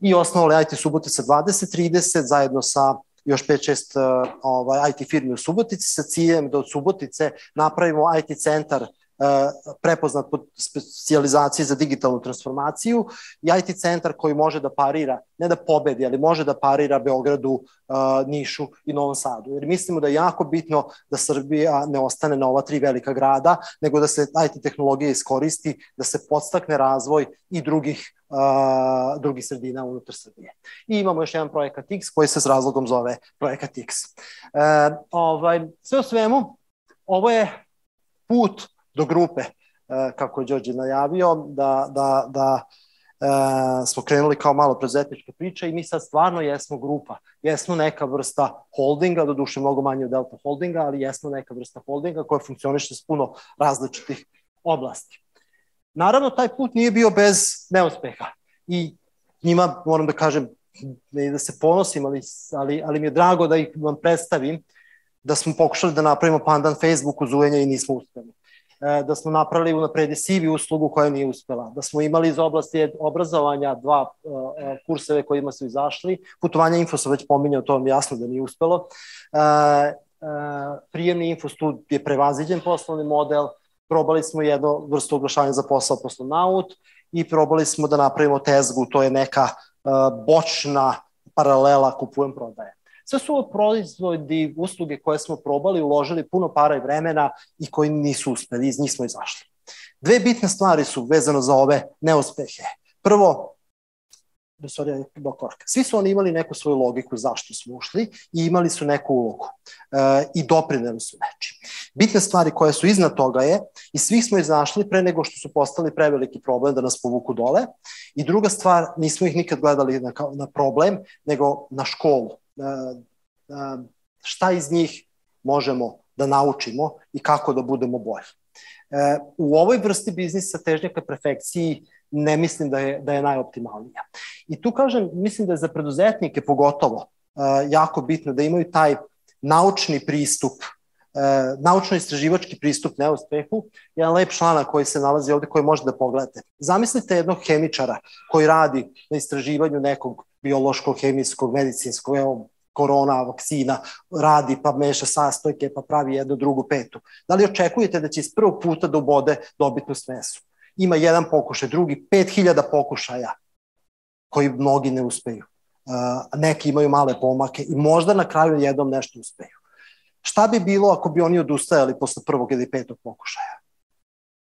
i osnovali IT Subotica 2030 zajedno sa još 5-6 ovaj, IT firmi u Subotici sa ciljem da od Subotice napravimo IT centar E, prepoznat pod specializaciji za digitalnu transformaciju i IT centar koji može da parira, ne da pobedi, ali može da parira Beogradu, e, Nišu i Novom Sadu. Jer mislimo da je jako bitno da Srbija ne ostane na ova tri velika grada, nego da se IT tehnologija iskoristi, da se podstakne razvoj i drugih uh, drugih sredina unutar Srbije. I imamo još jedan projekat X koji se s razlogom zove projekat X. Uh, ovaj, sve u svemu, ovo je put do grupe, e, kako je Đorđe najavio, da, da, da e, smo krenuli kao malo prezetnička priča i mi sad stvarno jesmo grupa. Jesmo neka vrsta holdinga, do duše mnogo manje od Delta holdinga, ali jesmo neka vrsta holdinga koja funkcioniše s puno različitih oblasti. Naravno, taj put nije bio bez neuspeha i njima, moram da kažem, ne da se ponosim, ali, ali, ali mi je drago da ih vam predstavim, da smo pokušali da napravimo pandan Facebooku zujenja i nismo uspeli. E, da smo napravili unapredi sivi uslugu koja nije uspela, da smo imali iz oblasti obrazovanja dva e, e, kurseve kojima su izašli, putovanja info sam već pominjao, to vam jasno da nije uspelo, prijemni infostud je prevaziđen poslovni model, probali smo jednu vrstu oglašavanja za posao poslovnaut i probali smo da napravimo tezgu, to je neka bočna paralela kupujem prodaje. Sve su ovo proizvodi, usluge koje smo probali, uložili puno para i vremena i koji nisu uspeli, iz njih smo izašli. Dve bitne stvari su vezano za ove neuspehe. Prvo, sorry, korka. Svi su oni imali neku svoju logiku zašto smo ušli i imali su neku ulogu e, i doprineli su neči. Bitne stvari koje su iznad toga je i svih smo izašli pre nego što su postali preveliki problem da nas povuku dole i druga stvar, nismo ih nikad gledali na, na problem, nego na školu. E, e, šta iz njih možemo da naučimo i kako da budemo bolji. E, u ovoj vrsti biznisa težnja ka perfekciji ne mislim da je, da je najoptimalnija. I tu kažem, mislim da je za preduzetnike pogotovo uh, jako bitno da imaju taj naučni pristup, uh, naučno-istraživački pristup neuspehu, jedan lep članak koji se nalazi ovde koji možete da pogledate. Zamislite jednog hemičara koji radi na istraživanju nekog biološkog, hemijskog, medicinskog, evo, korona, vakcina, radi pa meša sastojke pa pravi jednu, drugu, petu. Da li očekujete da će iz prvog puta da ubode dobitnu smesu? ima jedan pokušaj, drugi 5000 pokušaja koji mnogi ne uspeju. Neki imaju male pomake i možda na kraju jednom nešto uspeju. Šta bi bilo ako bi oni odustajali posle prvog ili petog pokušaja?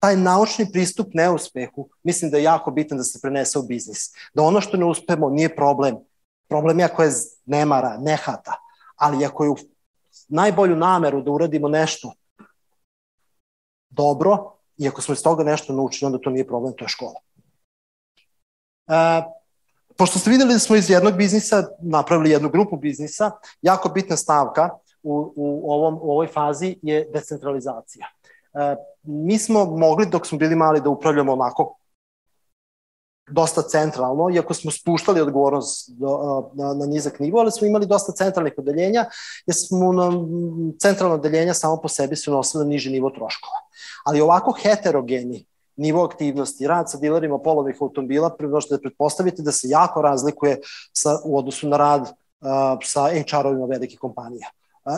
Taj naučni pristup neuspehu mislim da je jako bitan da se prenese u biznis. Da ono što ne uspemo nije problem. Problem je ako je nemara, nehata, ali ako je u najbolju nameru da uradimo nešto dobro, I ako smo iz toga nešto naučili, onda to nije problem, to je škola. E, pošto ste videli da smo iz jednog biznisa napravili jednu grupu biznisa, jako bitna stavka u, u, ovom, u ovoj fazi je decentralizacija. E, mi smo mogli dok smo bili mali da upravljamo onako dosta centralno, iako smo spuštali odgovornost do, na, na nizak nivo, ali smo imali dosta centralnih odeljenja, jer smo na centralno odeljenja samo po sebi su nosili niži nivo troškova. Ali ovako heterogeni nivo aktivnosti, rad sa dilerima polovnih automobila, možete da pretpostavite da se jako razlikuje sa, u odnosu na rad uh, sa HR-ovima velikih kompanija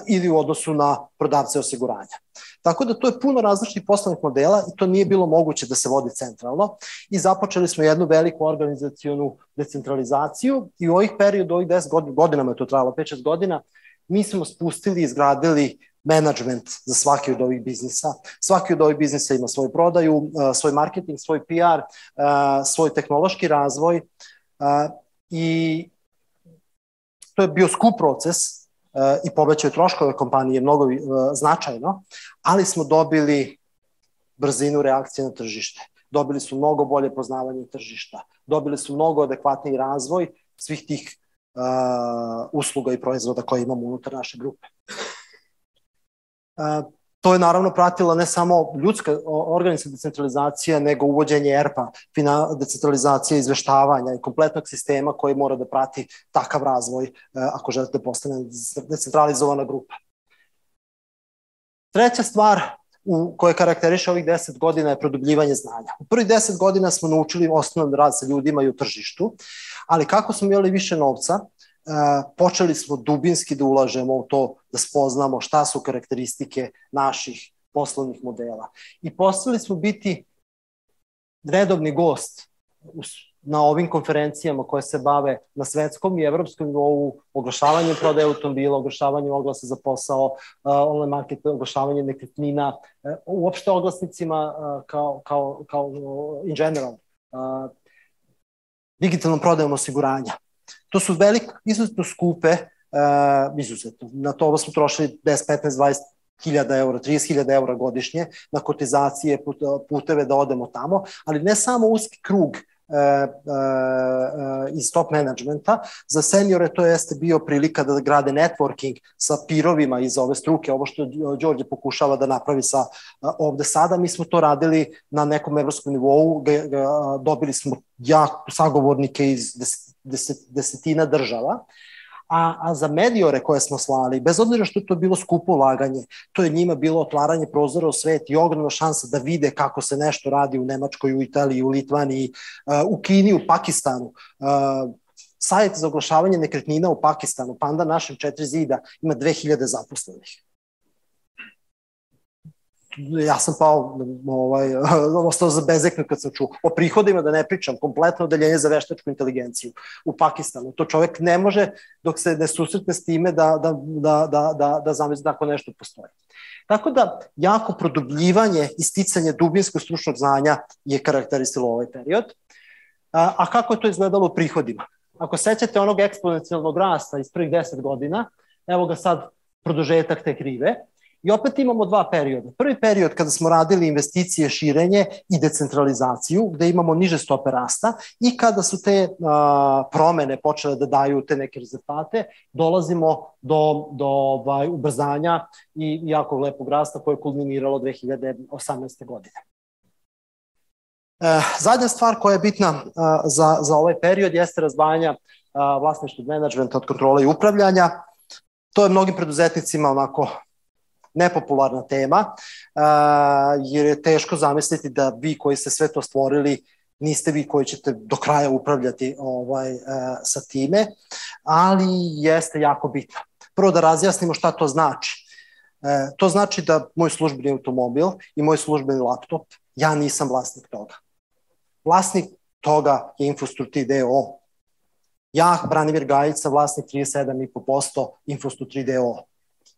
ili u odnosu na prodavce osiguranja. Tako da to je puno različitih poslovnih modela i to nije bilo moguće da se vodi centralno i započeli smo jednu veliku organizacijonu decentralizaciju i u ovih periodu, ovih 10 godina, godinama je to trajalo, 5-6 godina, mi smo spustili i izgradili management za svaki od ovih biznisa. Svaki od ovih biznisa ima svoju prodaju, svoj marketing, svoj PR, svoj tehnološki razvoj i to je bio skup proces, i povećaju troškove kompanije mnogo e, značajno, ali smo dobili brzinu reakcije na tržište. Dobili su mnogo bolje poznavanje tržišta. Dobili su mnogo adekvatniji razvoj svih tih uh, usluga i proizvoda koje imamo unutar naše grupe. Uh, To je naravno pratila ne samo ljudska organizna decentralizacija, nego uvođenje ERPA, decentralizacija izveštavanja i kompletnog sistema koji mora da prati takav razvoj e, ako želite da postane decentralizovana grupa. Treća stvar u koje karakteriše ovih 10 godina je produbljivanje znanja. U prvih 10 godina smo naučili osnovno rad sa ljudima i u tržištu, ali kako smo imali više novca, počeli smo dubinski da ulažemo u to, da spoznamo šta su karakteristike naših poslovnih modela. I postali smo biti redovni gost na ovim konferencijama koje se bave na svetskom i evropskom nivou, oglašavanjem prodaje automobila, oglašavanjem oglasa za posao, online market, oglašavanje nekretnina, e, uopšte oglasnicima kao, kao, kao in general, digitalnom prodajom osiguranja. To su velik, izuzetno skupe, uh, izuzetno. Na to smo trošili 10, 15, 20 hiljada eura, 30 hiljada eura godišnje na kotizacije, puteve da odemo tamo, ali ne samo uski krug iz top managementa. Za seniore to jeste bio prilika da grade networking sa pirovima iz ove struke, ovo što Đorđe pokušava da napravi sa ovde sada. Mi smo to radili na nekom evropskom nivou, dobili smo jak sagovornike iz desetina država, a, a za mediore koje smo slali, bez obzira što to bilo skupo ulaganje, to je njima bilo otvaranje prozora u svet i ogromna šansa da vide kako se nešto radi u Nemačkoj, u Italiji, u Litvaniji, u Kini, u Pakistanu. Sajt za oglašavanje nekretnina u Pakistanu, Panda našem četiri zida, ima 2000 zaposlenih. Ja sam pao, ovaj, ostao za bezeknu kad sam čuo. O prihodima da ne pričam, kompletno odeljenje za veštačku inteligenciju u Pakistanu. To čovek ne može dok se ne susretne s time da, da, da, da, da, da zamisli da nešto postoji. Tako da, jako produbljivanje i sticanje dubinskog stručnog znanja je karakteristilo ovaj period. A, a kako je to izgledalo u prihodima? Ako sećate onog eksponencijalnog rasta iz prvih 10 godina, evo ga sad produžetak te krive, I opet imamo dva perioda. Prvi period kada smo radili investicije, širenje i decentralizaciju, gde imamo niže stope rasta i kada su te a, promene počele da daju te neke rezultate, dolazimo do, do ovaj, ubrzanja i jako lepog rasta koje je kulminiralo 2018. godine. E, zadnja stvar koja je bitna a, za, za ovaj period jeste razvajanja vlasništva menadžmenta od kontrole i upravljanja. To je mnogim preduzetnicima onako nepopularna tema, jer je teško zamisliti da vi koji ste sve to stvorili niste vi koji ćete do kraja upravljati ovaj, sa time, ali jeste jako bitno. Prvo da razjasnimo šta to znači. E, to znači da moj službeni automobil i moj službeni laptop, ja nisam vlasnik toga. Vlasnik toga je Infostru 3 DO. Ja, Branimir Gajica, vlasnik 37,5% Infostru 3 DO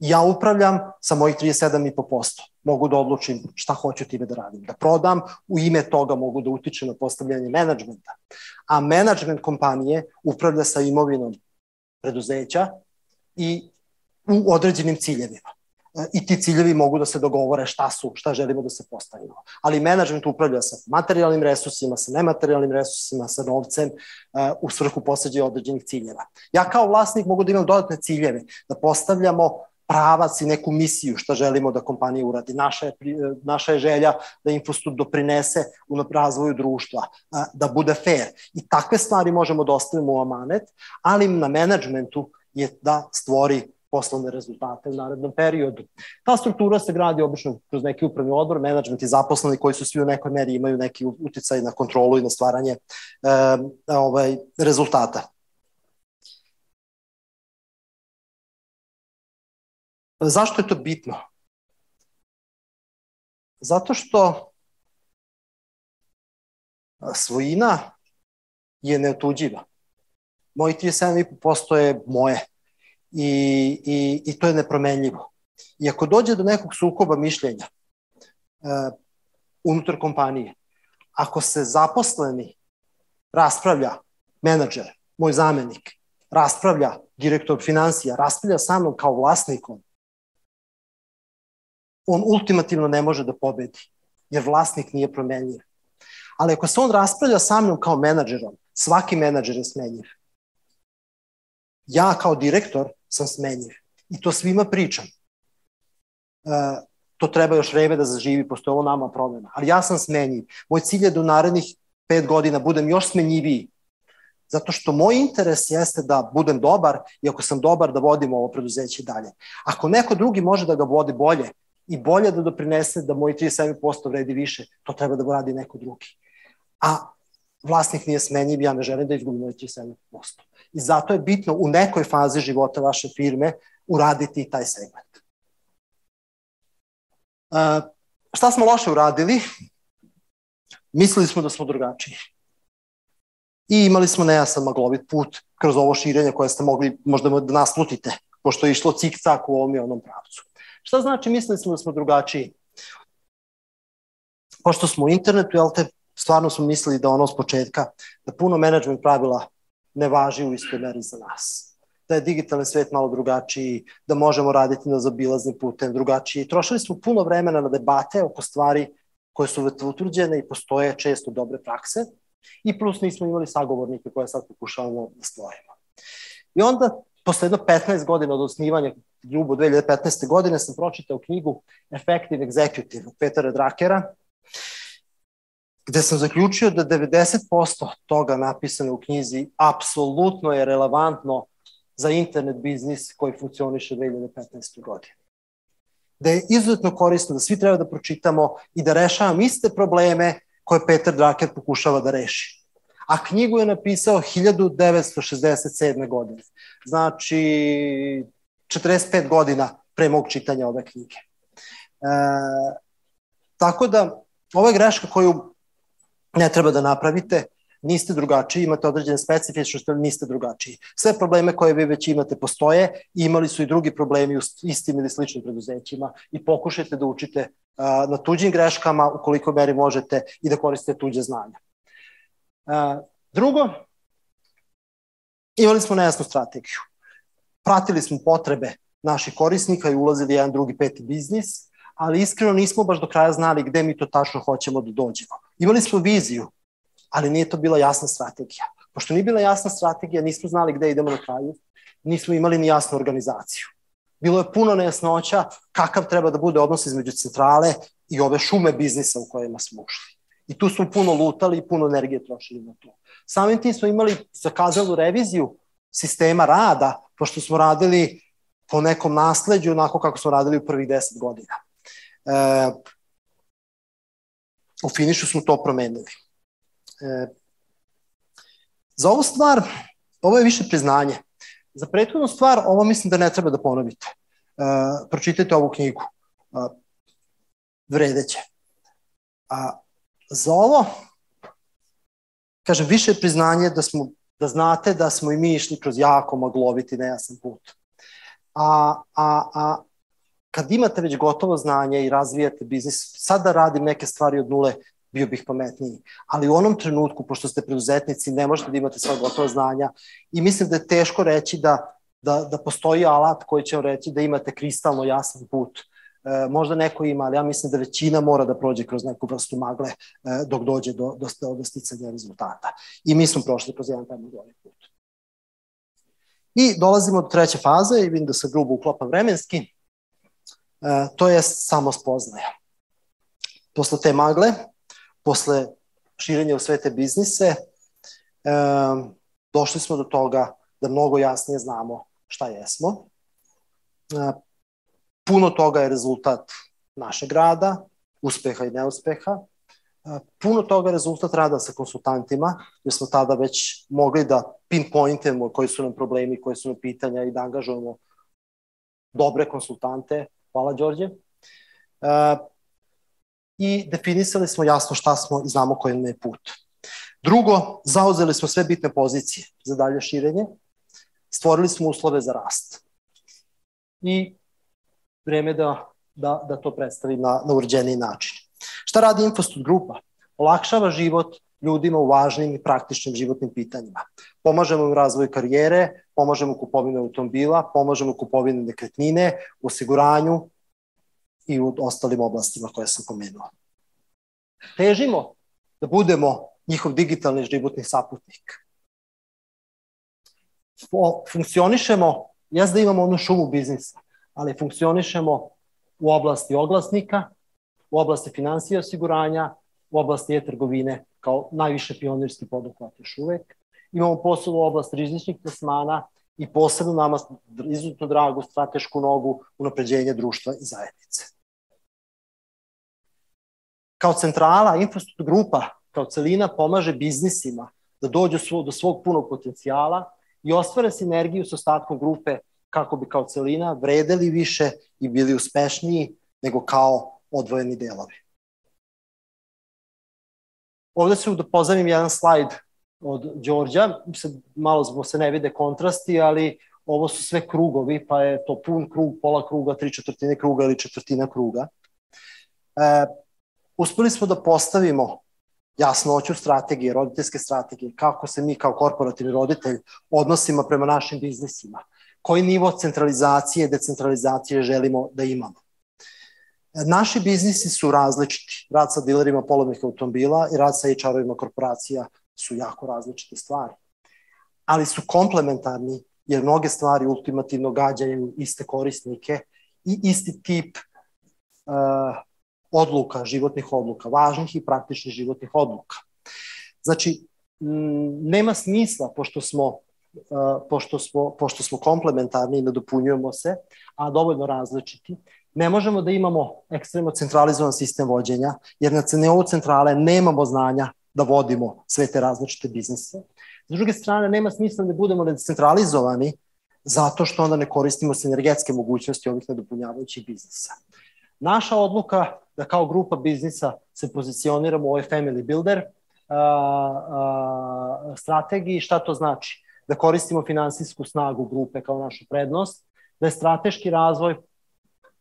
ja upravljam sa mojih 37,5%. Mogu da odlučim šta hoću time da radim. Da prodam, u ime toga mogu da utičem na postavljanje menadžmenta. A menadžment kompanije upravlja sa imovinom preduzeća i u određenim ciljevima. E, I ti ciljevi mogu da se dogovore šta su, šta želimo da se postavimo. Ali menadžment upravlja sa materijalnim resursima, sa nematerijalnim resursima, sa novcem uh, u svrhu posađaja određenih ciljeva. Ja kao vlasnik mogu da imam dodatne ciljeve, da postavljamo pravac i neku misiju šta želimo da kompanija uradi. Naša je, naša je želja da Infostud doprinese u razvoju društva, da bude fair. I takve stvari možemo da ostavimo u amanet, ali na menadžmentu je da stvori poslovne rezultate u narednom periodu. Ta struktura se gradi obično kroz neki upravni odbor, menadžment i zaposleni koji su svi u nekoj meri imaju neki uticaj na kontrolu i na stvaranje e, ovaj, rezultata. Zašto je to bitno? Zato što svojina je neotuđiva. Moji 37,5% je moje i, i, i to je nepromenljivo. I ako dođe do nekog sukoba mišljenja uh, unutar kompanije, ako se zaposleni raspravlja menadžer, moj zamenik, raspravlja direktor financija, raspravlja sa mnom kao vlasnikom, on ultimativno ne može da pobedi, jer vlasnik nije promenljiv. Ali ako se on raspravlja sa mnom kao menadžerom, svaki menadžer je smenjiv. Ja kao direktor sam smenjiv i to svima pričam. E, to treba još vreme da zaživi, pošto je ovo nama promena. Ali ja sam smenjiv. Moj cilj je da u narednih pet godina budem još smenjiviji. Zato što moj interes jeste da budem dobar i ako sam dobar da vodim ovo preduzeće dalje. Ako neko drugi može da ga vodi bolje, i bolje da doprinese da moj 37% vredi više, to treba da radi neko drugi. A vlasnik nije smenjiv, ja ne želim da izgubim moj 37%. I zato je bitno u nekoj fazi života vaše firme uraditi taj segment. Uh, šta smo loše uradili? Mislili smo da smo drugačiji. I imali smo nejasan maglovit put kroz ovo širenje koje ste mogli možda da naslutite, pošto je išlo cik-cak u ovom i onom pravcu. Šta znači mislili smo da smo drugačiji? Pošto smo u internetu, jel te, stvarno smo mislili da ono s početka, da puno management pravila ne važi u istoj meri za nas. Da je digitalni svet malo drugačiji, da možemo raditi na zabilaznim putem drugačiji. Trošili smo puno vremena na debate oko stvari koje su utvrđene i postoje često dobre prakse i plus nismo imali sagovornike koje sad pokušavamo da stvorimo. I onda posle jedno 15 godina od osnivanja ljubu 2015. godine sam pročitao knjigu Effective Executive od Drakera, gde sam zaključio da 90% toga napisano u knjizi apsolutno je relevantno za internet biznis koji funkcioniše 2015. godine. Da je izuzetno korisno, da svi treba da pročitamo i da rešavam iste probleme koje Peter Drucker pokušava da reši a knjigu je napisao 1967. godine. Znači, 45 godina pre mog čitanja ove knjige. E, Tako da, ovo je greška koju ne treba da napravite, niste drugačiji, imate određene specifičnosti, ali niste drugačiji. Sve probleme koje vi već imate postoje, imali su i drugi problemi u istim ili sličnim preduzećima i pokušajte da učite na tuđim greškama ukoliko meri možete i da koristite tuđe znanja. Drugo, imali smo nejasnu strategiju. Pratili smo potrebe naših korisnika i ulazili jedan drugi peti biznis, ali iskreno nismo baš do kraja znali gde mi to tačno hoćemo da dođemo. Imali smo viziju, ali nije to bila jasna strategija. Pošto nije bila jasna strategija, nismo znali gde idemo na kraju, nismo imali ni jasnu organizaciju. Bilo je puno nejasnoća kakav treba da bude odnos između centrale i ove šume biznisa u kojima smo ušli. I tu smo puno lutali i puno energije trošili na to. Samim tim smo imali zakazalu reviziju sistema rada, pošto smo radili po nekom nasledđu, onako kako smo radili u prvih deset godina. E, u finišu smo to promenili. E, za ovu stvar, ovo je više priznanje. Za prethodnu stvar, ovo mislim da ne treba da ponovite. E, pročitajte ovu knjigu. E, vredeće. A za ovo, kažem, više priznanje da smo da znate da smo i mi išli kroz jako magloviti nejasan put. A, a, a kad imate već gotovo znanje i razvijate biznis, sad da radim neke stvari od nule, bio bih pametniji. Ali u onom trenutku, pošto ste preduzetnici, ne možete da imate sva gotova znanja i mislim da je teško reći da, da, da postoji alat koji će vam reći da imate kristalno jasan put. E, možda neko ima, ali ja mislim da većina mora da prođe kroz neku vrstu magle e, dok dođe do, do, do sticanja rezultata. I mi smo prošli kroz jedan taj maglovni put. I dolazimo do treće faze i vidim da se grubo uklapa vremenski. E, to je samo spoznaja. Posle te magle posle širenja u sve te biznise, došli smo do toga da mnogo jasnije znamo šta jesmo. Puno toga je rezultat našeg rada, uspeha i neuspeha. Puno toga je rezultat rada sa konsultantima, jer smo tada već mogli da pinpointujemo koji su nam problemi, koje su nam pitanja i da angažujemo dobre konsultante. Hvala, Đorđe. I definisali smo jasno šta smo i znamo koji nam je put. Drugo, zauzeli smo sve bitne pozicije za dalje širenje, stvorili smo uslove za rast. I vreme da, da, da to predstavim na, na uređeniji način. Šta radi Infostud grupa? Olakšava život ljudima u važnim i praktičnim životnim pitanjima. Pomažemo u razvoju karijere, pomažemo u kupovini automobila, pomažemo u kupovini nekretnine, u osiguranju, i u ostalim oblastima koje sam pomenuo. Težimo da budemo njihov digitalni životni saputnik. Funkcionišemo, jes da imamo onu šumu biznisa, ali funkcionišemo u oblasti oglasnika, u oblasti financije osiguranja, u oblasti e-trgovine kao najviše pionirski poduhvat još uvek. Imamo posebnu oblast rizičnih plasmana i posebno nama izuzetno dragu stratešku nogu unapređenja društva i zajednice kao centrala, infrastruktur grupa, kao celina pomaže biznisima da dođu do svog punog potencijala i ostvare sinergiju sa ostatkom grupe kako bi kao celina vredeli više i bili uspešniji nego kao odvojeni delovi. Ovde ću da jedan slajd od Đorđa, malo zbog se ne vide kontrasti, ali ovo su sve krugovi, pa je to pun krug, pola kruga, tri četvrtine kruga ili četvrtina kruga. E, uspeli smo da postavimo jasnoću strategije, roditeljske strategije, kako se mi kao korporativni roditelj odnosimo prema našim biznisima, koji nivo centralizacije decentralizacije želimo da imamo. Naši biznisi su različiti. Rad sa dilerima polovnih automobila i rad sa HR-ovima korporacija su jako različite stvari. Ali su komplementarni jer mnoge stvari ultimativno gađaju iste korisnike i isti tip uh, odluka, životnih odluka, važnih i praktičnih životnih odluka. Znači, nema smisla, pošto smo pošto smo, pošto smo komplementarni i nadopunjujemo se, a dovoljno različiti, ne možemo da imamo ekstremno centralizovan sistem vođenja, jer na nivou centrale nemamo znanja da vodimo sve te različite biznise. S druge strane, nema smisla da budemo decentralizovani zato što onda ne koristimo sinergetske mogućnosti ovih nadopunjavajućih biznisa. Naša odluka da kao grupa biznisa se pozicioniramo u ovoj family builder uh, uh, strategiji, šta to znači? Da koristimo finansijsku snagu grupe kao našu prednost, da je strateški razvoj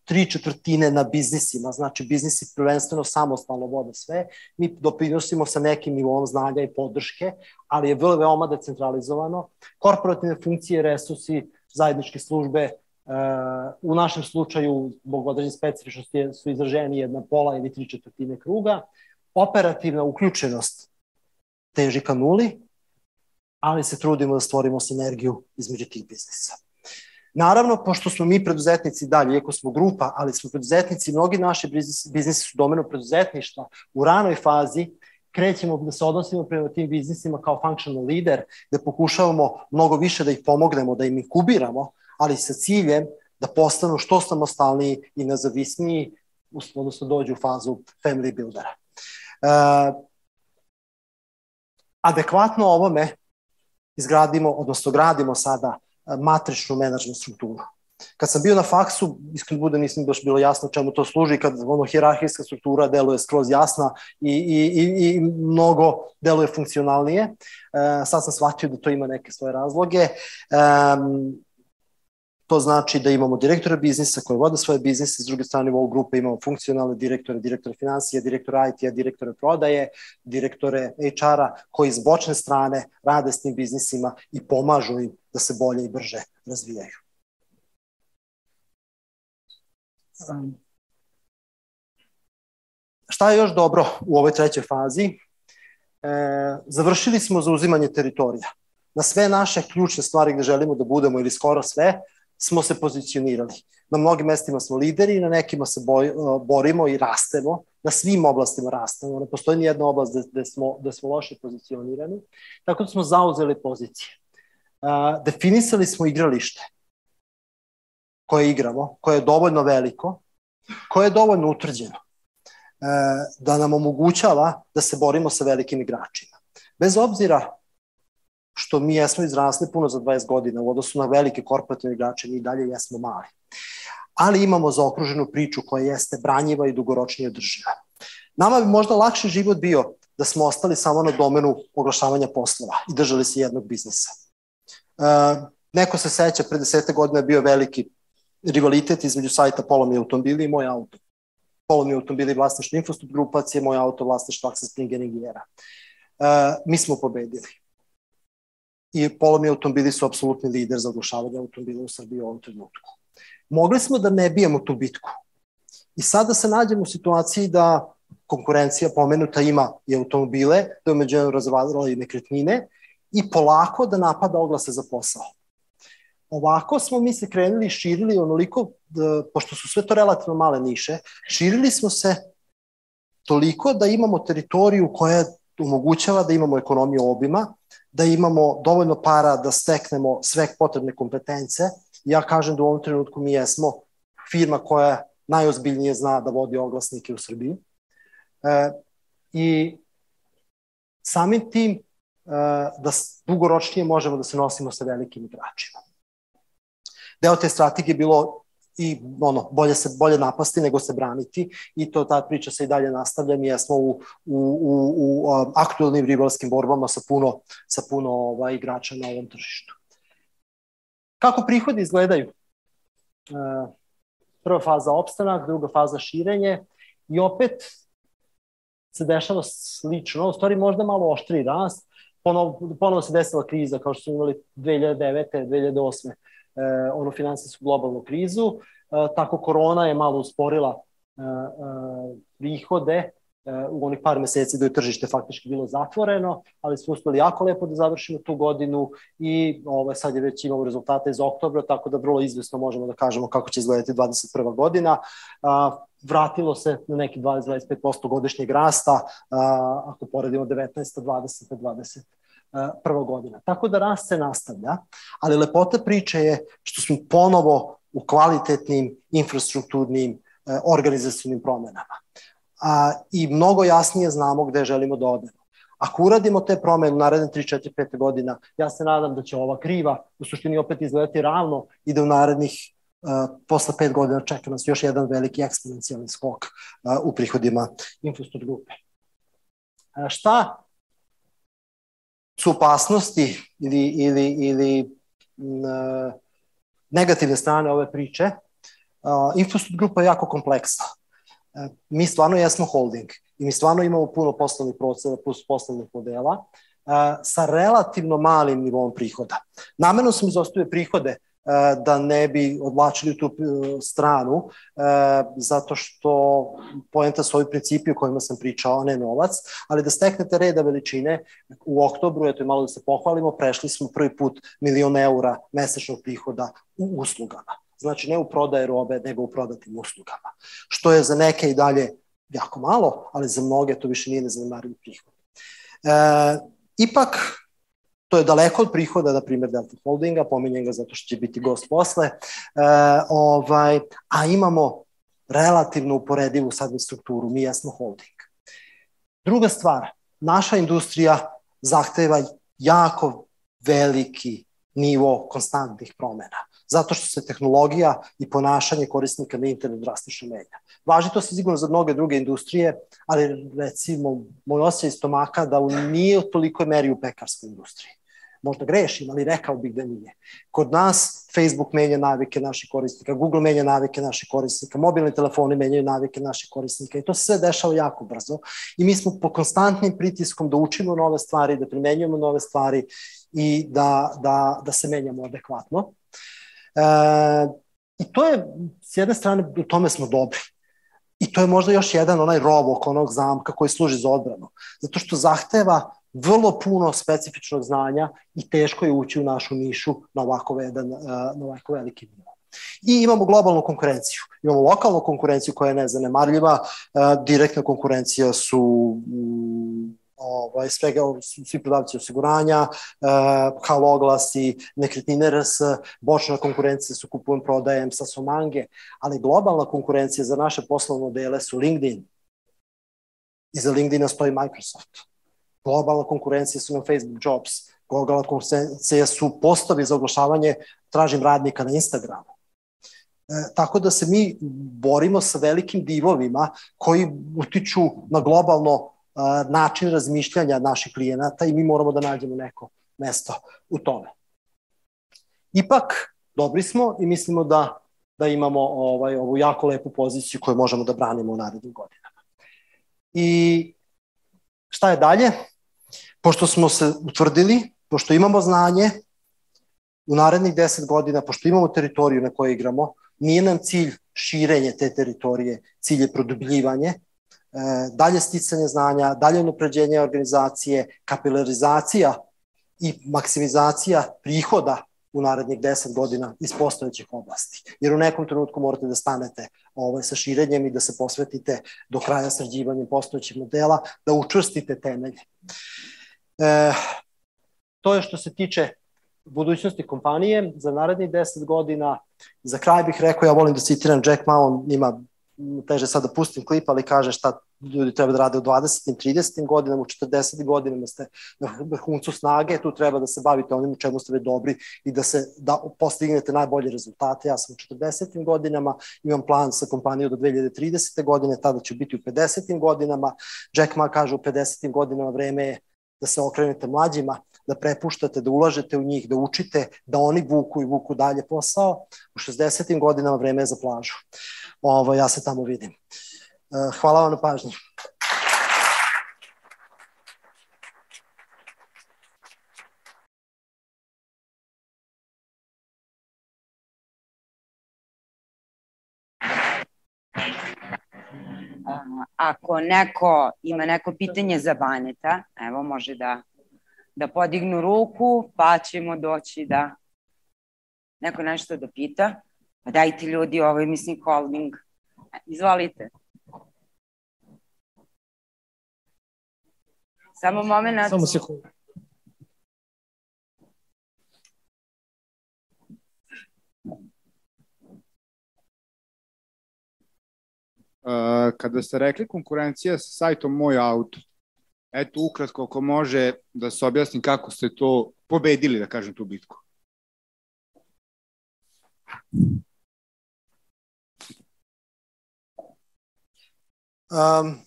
tri četvrtine na biznisima, znači biznisi prvenstveno samostalno vode sve, mi doprinosimo sa nekim nivom znanja i podrške, ali je vrlo veoma decentralizovano. Korporativne funkcije, resursi, zajedničke službe, u našem slučaju, zbog određene specifičnosti, su izraženi jedna pola ili tri četvrtine kruga. Operativna uključenost teži ka nuli, ali se trudimo da stvorimo sinergiju između tih biznisa. Naravno, pošto smo mi preduzetnici dalje, iako smo grupa, ali smo preduzetnici, mnogi naši biznisi su domeno preduzetništva, u ranoj fazi krećemo da se odnosimo prema tim biznisima kao functional leader, da pokušavamo mnogo više da ih pomognemo, da im inkubiramo, ali sa ciljem da postanu što samostalniji i nezavisniji, odnosno dođu u fazu family buildera. E, adekvatno ovome izgradimo, odnosno gradimo sada e, matričnu menadžment strukturu. Kad sam bio na faksu, iskreno bude nisam baš bilo jasno čemu to služi, kad ono hirarhijska struktura deluje skroz jasna i, i, i, i mnogo deluje funkcionalnije. E, sad sam shvatio da to ima neke svoje razloge. E, To znači da imamo direktora biznisa koji vode svoje biznise, s druge strane u ovoj grupe imamo funkcionalne direktore, direktore financije, direktore IT-a, direktore prodaje, direktore HR-a koji iz bočne strane rade s tim biznisima i pomažu im da se bolje i brže razvijaju. Um, šta je još dobro u ovoj trećoj fazi? E, završili smo zauzimanje teritorija. Na sve naše ključne stvari gde želimo da budemo ili skoro sve, smo se pozicionirali. Na mnogim mestima smo lideri, na nekima se boj, borimo i rastemo, na svim oblastima rastemo. Ne postoji ni jedna oblast gde, smo, gde smo loše pozicionirani. Tako da smo zauzeli pozicije. Uh, definisali smo igralište koje igramo, koje je dovoljno veliko, koje je dovoljno utvrđeno uh, da nam omogućava da se borimo sa velikim igračima. Bez obzira što mi jesmo izrasli puno za 20 godina u odnosu na velike korporativne igrače, mi dalje jesmo mali. Ali imamo zaokruženu priču koja jeste branjiva i dugoročnije održiva. Nama bi možda lakše život bio da smo ostali samo na domenu oglašavanja poslova i držali se jednog biznisa. E, neko se seća, pre desete godine je bio veliki rivalitet između sajta Polomi automobili i moj auto. Polomi automobili vlasništvo Infostop grupacije, moj auto vlasništvo Access Springer i Gera. E, mi smo pobedili i polovni automobili su apsolutni lider za oglašavanje automobila u Srbiji u ovom trenutku. Mogli smo da ne bijemo tu bitku. I sada se nađemo u situaciji da konkurencija pomenuta ima i automobile, da je umeđu razvalila i nekretnine i polako da napada oglase za posao. Ovako smo mi se krenuli i širili onoliko, da, pošto su sve to relativno male niše, širili smo se toliko da imamo teritoriju koja omogućava da imamo ekonomiju obima, da imamo dovoljno para da steknemo sve potrebne kompetence. Ja kažem da u ovom trenutku mi jesmo firma koja najozbiljnije zna da vodi oglasnike u Srbiji. E, I samim tim e, da dugoročnije možemo da se nosimo sa velikim igračima. Deo te strategije bilo i ono, bolje se bolje napasti nego se braniti i to ta priča se i dalje nastavlja. Mi smo u, u, u, u aktualnim rivalskim borbama sa puno, sa puno ovaj, igrača na ovom tržištu. Kako prihodi izgledaju? E, prva faza opstanak, druga faza širenje i opet se dešava slično, u stvari možda malo oštri rast, ponovo, ponovo se desila kriza kao što smo imali 2009. 2008 e, onu finansijsku globalnu krizu. E, tako korona je malo usporila e, e, prihode u onih par meseci da je tržište faktički bilo zatvoreno, ali smo uspeli jako lepo da završimo tu godinu i ovaj, sad je već imamo rezultate iz oktobra, tako da vrlo izvesno možemo da kažemo kako će izgledati 21. godina. Vratilo se na neki 20-25% godišnjeg rasta, ako poredimo 19. 20. 20 prva godina. Tako da rast se nastavlja, ali lepota priče je što smo ponovo u kvalitetnim infrastrukturnim e, organizacijnim promenama. A, I mnogo jasnije znamo gde želimo da odemo. Ako uradimo te promene u naredne 3, 4, 5 godina, ja se nadam da će ova kriva u suštini opet izgledati ravno i da u narednih posle pet godina čeka nas još jedan veliki eksponencijalni skok u prihodima Infostor grupe. Šta su opasnosti ili, ili, ili negativne strane ove priče? Infostud grupa je jako kompleksna. Mi stvarno jesmo holding i mi stvarno imamo puno poslovnih procesa plus poslovnih modela sa relativno malim nivom prihoda. Namerno sam izostavio prihode da ne bi odlačili tu e, stranu, zato što poenta su ovi principi o kojima sam pričao, ne novac, ali da steknete reda veličine, u oktobru, eto i malo da se pohvalimo, prešli smo prvi put milion eura mesečnog prihoda u uslugama. Znači ne u prodaje robe, nego u prodatim uslugama. Što je za neke i dalje jako malo, ali za mnoge to više nije nezanemariv prihod. E, ipak, To je daleko od prihoda, na primjer, Delta Holdinga, pominjem ga zato što će biti gost posle, e, ovaj, a imamo relativno uporedivu sad strukturu, mi jesmo holding. Druga stvar, naša industrija zahteva jako veliki nivo konstantnih promena, zato što se tehnologija i ponašanje korisnika na internetu drastično menja. Važi to se sigurno za mnoge druge industrije, ali recimo moj osjećaj stomaka da nije u tolikoj meri u pekarskoj industriji možda grešim, ali rekao bih da nije. Kod nas Facebook menja navike naših korisnika, Google menja navike naših korisnika, mobilni telefoni menjaju navike naših korisnika i to se sve dešava jako brzo i mi smo po konstantnim pritiskom da učimo nove stvari, da primenjujemo nove stvari i da, da, da se menjamo adekvatno. E, I to je, s jedne strane, u tome smo dobri. I to je možda još jedan onaj rov oko onog zamka koji služi za odbranu. Zato što zahteva vrlo puno specifičnog znanja i teško je ući u našu nišu na ovako, jedan, na ovako veliki nivo. I imamo globalnu konkurenciju. Imamo lokalnu konkurenciju koja je nezanemarljiva, direktna konkurencija su mm, ovaj, svega, svi prodavci osiguranja, kao oglasi, nekretnine RS, bočna konkurencija su kupujem, prodajem sa Somange, ali globalna konkurencija za naše poslovne modele su LinkedIn. Iza LinkedIna stoji Microsoft globalna konkurencija su na Facebook Jobs, globalna konkurencija su postavi za oglašavanje tražim radnika na Instagramu. E, tako da se mi borimo sa velikim divovima koji utiču na globalno e, način razmišljanja naših klijenata i mi moramo da nađemo neko mesto u tome. Ipak, dobri smo i mislimo da, da imamo ovaj, ovu jako lepu poziciju koju možemo da branimo u narednim godinama. I šta je dalje? Pošto smo se utvrdili, pošto imamo znanje, u narednih 10 godina, pošto imamo teritoriju na kojoj igramo, nije nam cilj širenje te teritorije, cilj je produbljivanje, e, dalje sticanje znanja, dalje napređenje organizacije, kapilarizacija i maksimizacija prihoda u narednih 10 godina iz postojećih oblasti. Jer u nekom trenutku morate da stanete ovaj, sa širenjem i da se posvetite do kraja sređivanjem postojećih modela, da učvrstite temelje. E, to je što se tiče budućnosti kompanije za narednih 10 godina. Za kraj bih rekao, ja volim da citiram Jack Ma, on ima teže sad da pustim klip, ali kaže šta ljudi treba da rade u 20. 30. godinama, u 40. godinama ste na vrhuncu snage, tu treba da se bavite onim u čemu ste već dobri i da se da postignete najbolje rezultate. Ja sam u 40. godinama, imam plan sa kompanijom do 2030. godine, tada ću biti u 50. godinama. Jack Ma kaže u 50. godinama vreme je da se okrenete mlađima, da prepuštate, da ulažete u njih, da učite, da oni vuku i vuku dalje posao. U 60. godinama vreme je za plažu. Ovo, ja se tamo vidim. Eh, hvala vam na pažnji. Ako neko ima neko pitanje za Baneta, evo može da, da podignu ruku, pa ćemo doći da neko nešto da pita. Pa dajte ljudi, ovo je mislim holding. Izvolite. Samo moment. Samo sekundu. Eh, kada ste rekli konkurencija sa sajtom Moj auto, eto ukratko ako može da se objasni kako ste to pobedili, da kažem, tu bitku. Um,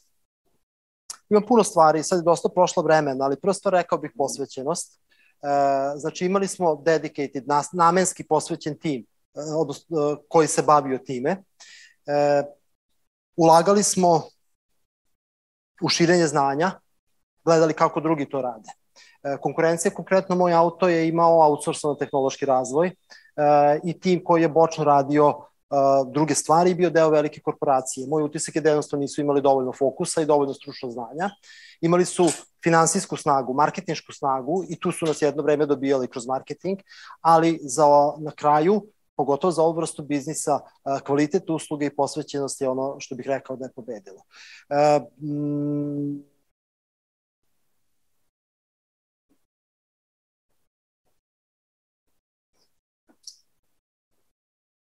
imam puno stvari, sad je dosta prošlo vremena, ali prosto rekao bih posvećenost. Eh, znači imali smo dedicated, nas, namenski posvećen tim, eh, odnosno, koji se bavio time. E, ulagali smo u širenje znanja, gledali kako drugi to rade. Uh, konkurencija, konkretno moj auto je imao outsourcano tehnološki razvoj uh, i tim koji je bočno radio druge stvari i bio deo velike korporacije. Moj utisak je da jednostavno nisu imali dovoljno fokusa i dovoljno stručnog znanja. Imali su finansijsku snagu, marketinšku snagu i tu su nas jedno vreme dobijali kroz marketing, ali za, na kraju pogotovo za ovu vrstu biznisa, kvalitet usluge i posvećenost je ono što bih rekao da je pobedilo.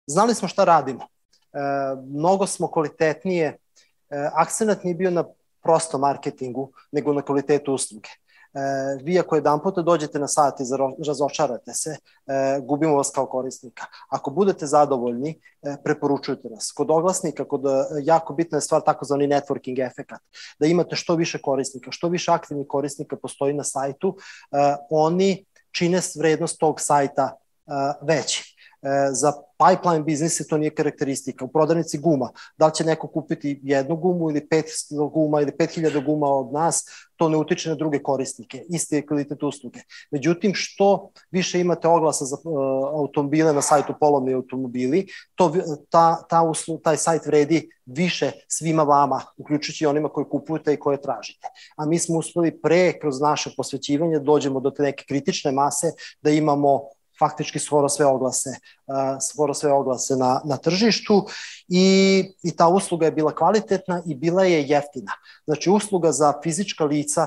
Znali smo šta radimo. E, mnogo smo kvalitetnije, e, akcenat nije bio na prosto marketingu, nego na kvalitetu usluge. E, vi ako jedan puta dođete na sat i razočarate se, e, gubimo vas kao korisnika. Ako budete zadovoljni, e, preporučujte nas. Kod oglasnika, kod jako bitna je stvar takozvani networking efekat, da imate što više korisnika, što više aktivnih korisnika postoji na sajtu, oni čine vrednost tog sajta veći. E, za pipeline biznise to nije karakteristika. U prodavnici guma, da li će neko kupiti jednu gumu ili pet guma ili pet hiljada guma od nas, to ne utiče na druge korisnike. Isti je kvalitet usluge. Međutim, što više imate oglasa za uh, automobile na sajtu polovni automobili, to, ta, ta uslu, taj sajt vredi više svima vama, uključujući onima koji kupujete i koje tražite. A mi smo uspeli pre, kroz naše posvećivanje, dođemo do te neke kritične mase, da imamo faktički skoro sve oglase, skoro sve oglase na, na tržištu i, i ta usluga je bila kvalitetna i bila je jeftina. Znači usluga za fizička lica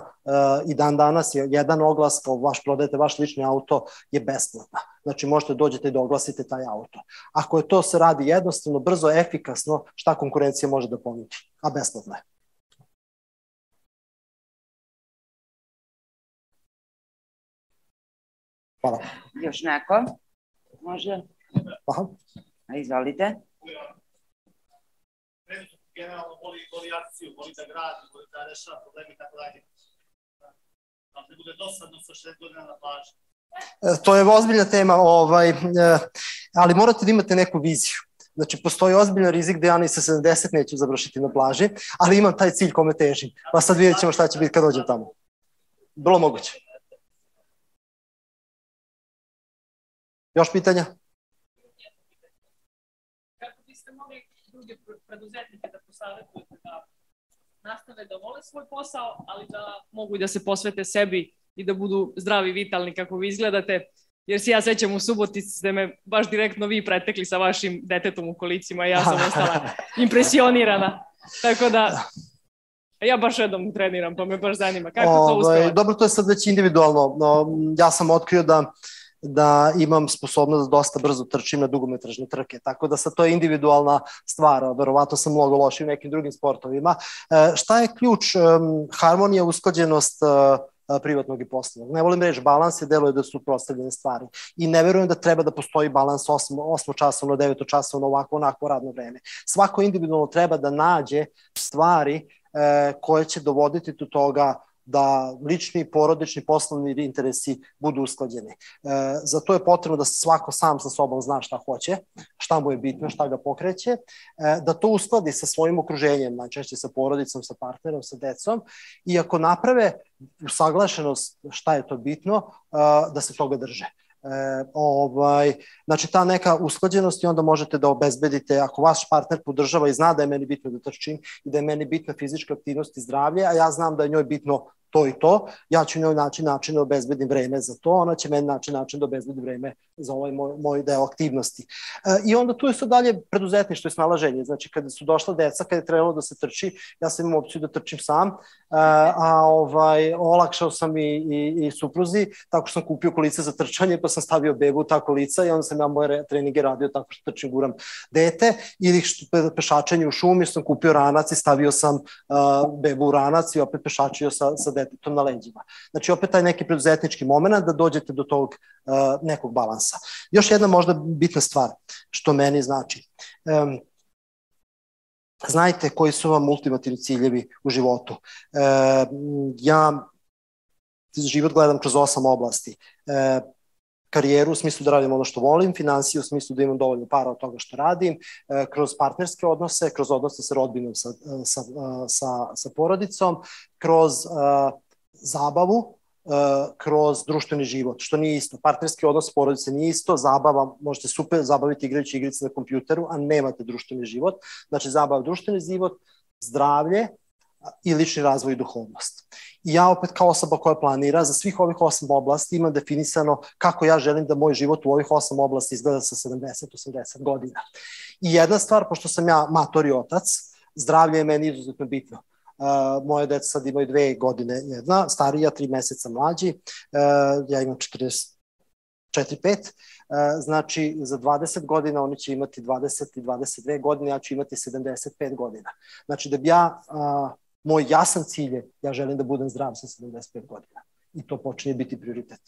i dan danas je jedan oglas kao vaš prodajete vaš lični auto je besplatna. Znači možete dođete da oglasite taj auto. Ako je to se radi jednostavno, brzo, efikasno, šta konkurencija može da ponudi? A besplatno je. Hvala. Još neko? Može? Aha. A izvolite. Generalno voli, voli akciju, voli da gradi, voli da rešava problemi i tako dalje. Da ne bude dosadno sa 60 godina na plaži. E, to je ozbiljna tema, ovaj, e, ali morate da imate neku viziju. Znači, postoji ozbiljan rizik da ja ni sa 70 neću završiti na plaži, ali imam taj cilj kome težim. Pa sad vidjet ćemo šta će biti kad dođem tamo. Bilo moguće. Još pitanja? Kako biste mogli druge preduzetnike da posavetujete da nastave da vole svoj posao, ali da mogu i da se posvete sebi i da budu zdravi, vitalni kako vi izgledate, jer se ja sećam u Subotici ste me baš direktno vi pretekli sa vašim detetom u kolicima i ja sam ostala impresionirana. Tako da, ja baš redom treniram, pa me baš zanima. Kako Ove, to uspeva? Dobro, to je sad već individualno. No, ja sam otkrio da da imam sposobnost da dosta brzo trčim na dugometražne trke, tako da sad to je individualna stvar, verovatno sam mnogo loši u nekim drugim sportovima. E, šta je ključ? E, harmonija, usklađenost, e, privatnog i poslovnog. Ne volim reći balans je deluje da su prostavljene stvari. I ne verujem da treba da postoji balans 8, 8 časovno, 9 časovno, ovako, onako radno vreme. Svako individualno treba da nađe stvari e, koje će dovoditi do toga da lični, porodični, poslovni interesi budu usklađeni. E, za to je potrebno da svako sam sa sobom zna šta hoće, šta mu je bitno, šta ga pokreće, e, da to uskladi sa svojim okruženjem, najčešće sa porodicom, sa partnerom, sa decom i ako naprave usaglašenost šta je to bitno, e, da se toga drže. E, ovaj, znači ta neka usklađenost i onda možete da obezbedite, ako vaš partner podržava i zna da je meni bitno da trčim i da je meni bitna fizička aktivnost i zdravlje, a ja znam da je njoj bitno to i to, ja ću njoj naći način da obezbedim vreme za to, ona će meni naći način da obezbedi vreme za ovaj moj, moj deo aktivnosti. E, I onda tu je sad dalje preduzetništvo i snalaženje, znači kada su došla deca, kada je trebalo da se trči, ja sam imao opciju da trčim sam, e, a ovaj, olakšao sam i, i, i supruzi, tako što sam kupio kolice za trčanje, pa sam stavio bebu u ta kolica i onda sam ja moje treninge radio tako što trčim guram dete, ili što pešačenje u šumi, sam kupio ranac i stavio sam uh, bebu u ranac i opet pešačio sa, sa detetom na leđima. Znači, opet taj neki preduzetnički moment da dođete do tog uh, nekog balansa. Još jedna možda bitna stvar, što meni znači. Um, znajte koji su vam ultimativni ciljevi u životu. E, ja život gledam kroz osam oblasti. E, karijeru u smislu da radim ono što volim, financije u smislu da imam dovoljno para od toga što radim, e, kroz partnerske odnose, kroz odnose sa rodbinom, sa, sa, sa, sa porodicom, kroz uh, zabavu, kroz društveni život, što nije isto. Partnerski odnos porodice nije isto, zabava, možete super zabaviti igrajući igrice na kompjuteru, a nemate društveni život. Znači, zabava, društveni život, zdravlje i lični razvoj i duhovnost. Ja opet kao osoba koja planira za svih ovih osam oblasti imam definisano kako ja želim da moj život u ovih osam oblasti izgleda sa 70-80 godina. I jedna stvar, pošto sam ja mator i otac, zdravlje je meni izuzetno bitno. Uh, moje deca sad imaju dve godine jedna, starija, tri meseca mlađi, uh, ja imam 40, 4-5, uh, znači za 20 godina oni će imati 20 i 22 godine, ja ću imati 75 godina. Znači da bi ja moj jasan cilj je, ja želim da budem zdrav sa 75 godina. I to počinje biti prioritet.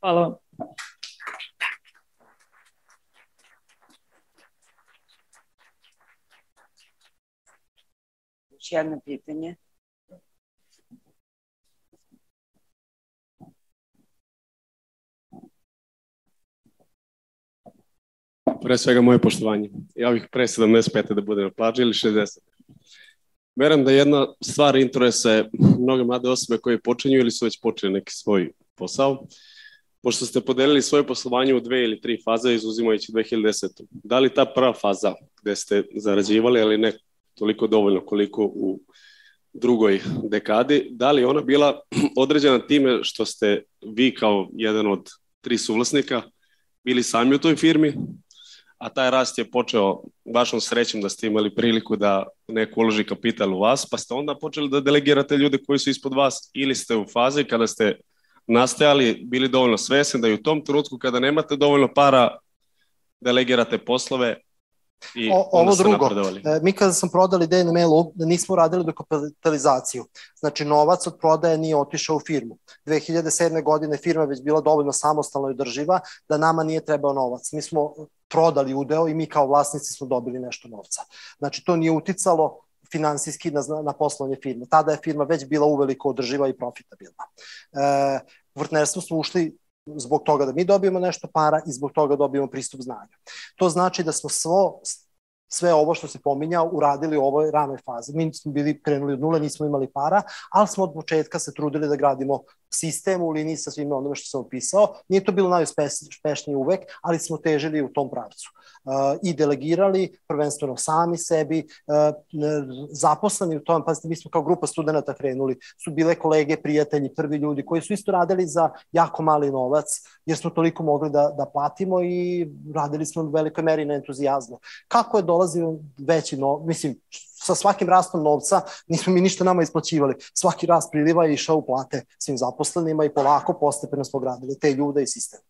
Hvala. Još jedno pitanje. Pre svega moje poštovanje. Ja bih pre 75. da budem na plaži ili 60. Verujem da jedna stvar interesuje mnoge mlade osobe koje počinju ili su već počeli neki svoj posao. Pošto ste podelili svoje poslovanje u dve ili tri faze, izuzimajući 2010. Da li ta prva faza gde ste zarađivali, ali ne toliko dovoljno koliko u drugoj dekadi, da li ona bila određena time što ste vi kao jedan od tri suvlasnika bili sami u toj firmi a taj rast je počeo vašom srećom da ste imali priliku da neko uloži kapital u vas, pa ste onda počeli da delegirate ljude koji su ispod vas ili ste u fazi kada ste nastajali, bili dovoljno svesni da i u tom trenutku kada nemate dovoljno para delegirate poslove I o, ovo drugo, e, mi kada sam prodali DNML-u, nismo radili dokapitalizaciju. Znači, novac od prodaje nije otišao u firmu. 2007. godine firma već bila dovoljno samostalno i održiva da nama nije trebao novac. Mi smo prodali udeo i mi kao vlasnici smo dobili nešto novca. Znači, to nije uticalo finansijski na, na poslovanje firme. Tada je firma već bila uveliko održiva i profitabilna. E, u vrtnerstvo smo ušli zbog toga da mi dobijemo nešto para i zbog toga dobijemo pristup znanju. To znači da smo svo sve ovo što se pominjao uradili u ovoj ranoj fazi. Mi smo bili krenuli od nule, nismo imali para, ali smo od početka se trudili da gradimo sistem u liniji sa svim onome što sam opisao. Nije to bilo najuspešnije uvek, ali smo težili u tom pravcu. Uh, I delegirali, prvenstveno sami sebi, uh, zaposleni u tom, pazite, mi smo kao grupa studenta krenuli, su bile kolege, prijatelji, prvi ljudi koji su isto radili za jako mali novac, jer smo toliko mogli da, da platimo i radili smo u velikoj meri na entuzijazmu. Kako je dolazio veći novac, mislim, sa svakim rastom novca nismo mi ništa nama isplaćivali. Svaki rast priliva je išao u plate svim zaposlenima i polako postepeno smo gradili te ljude i sistem.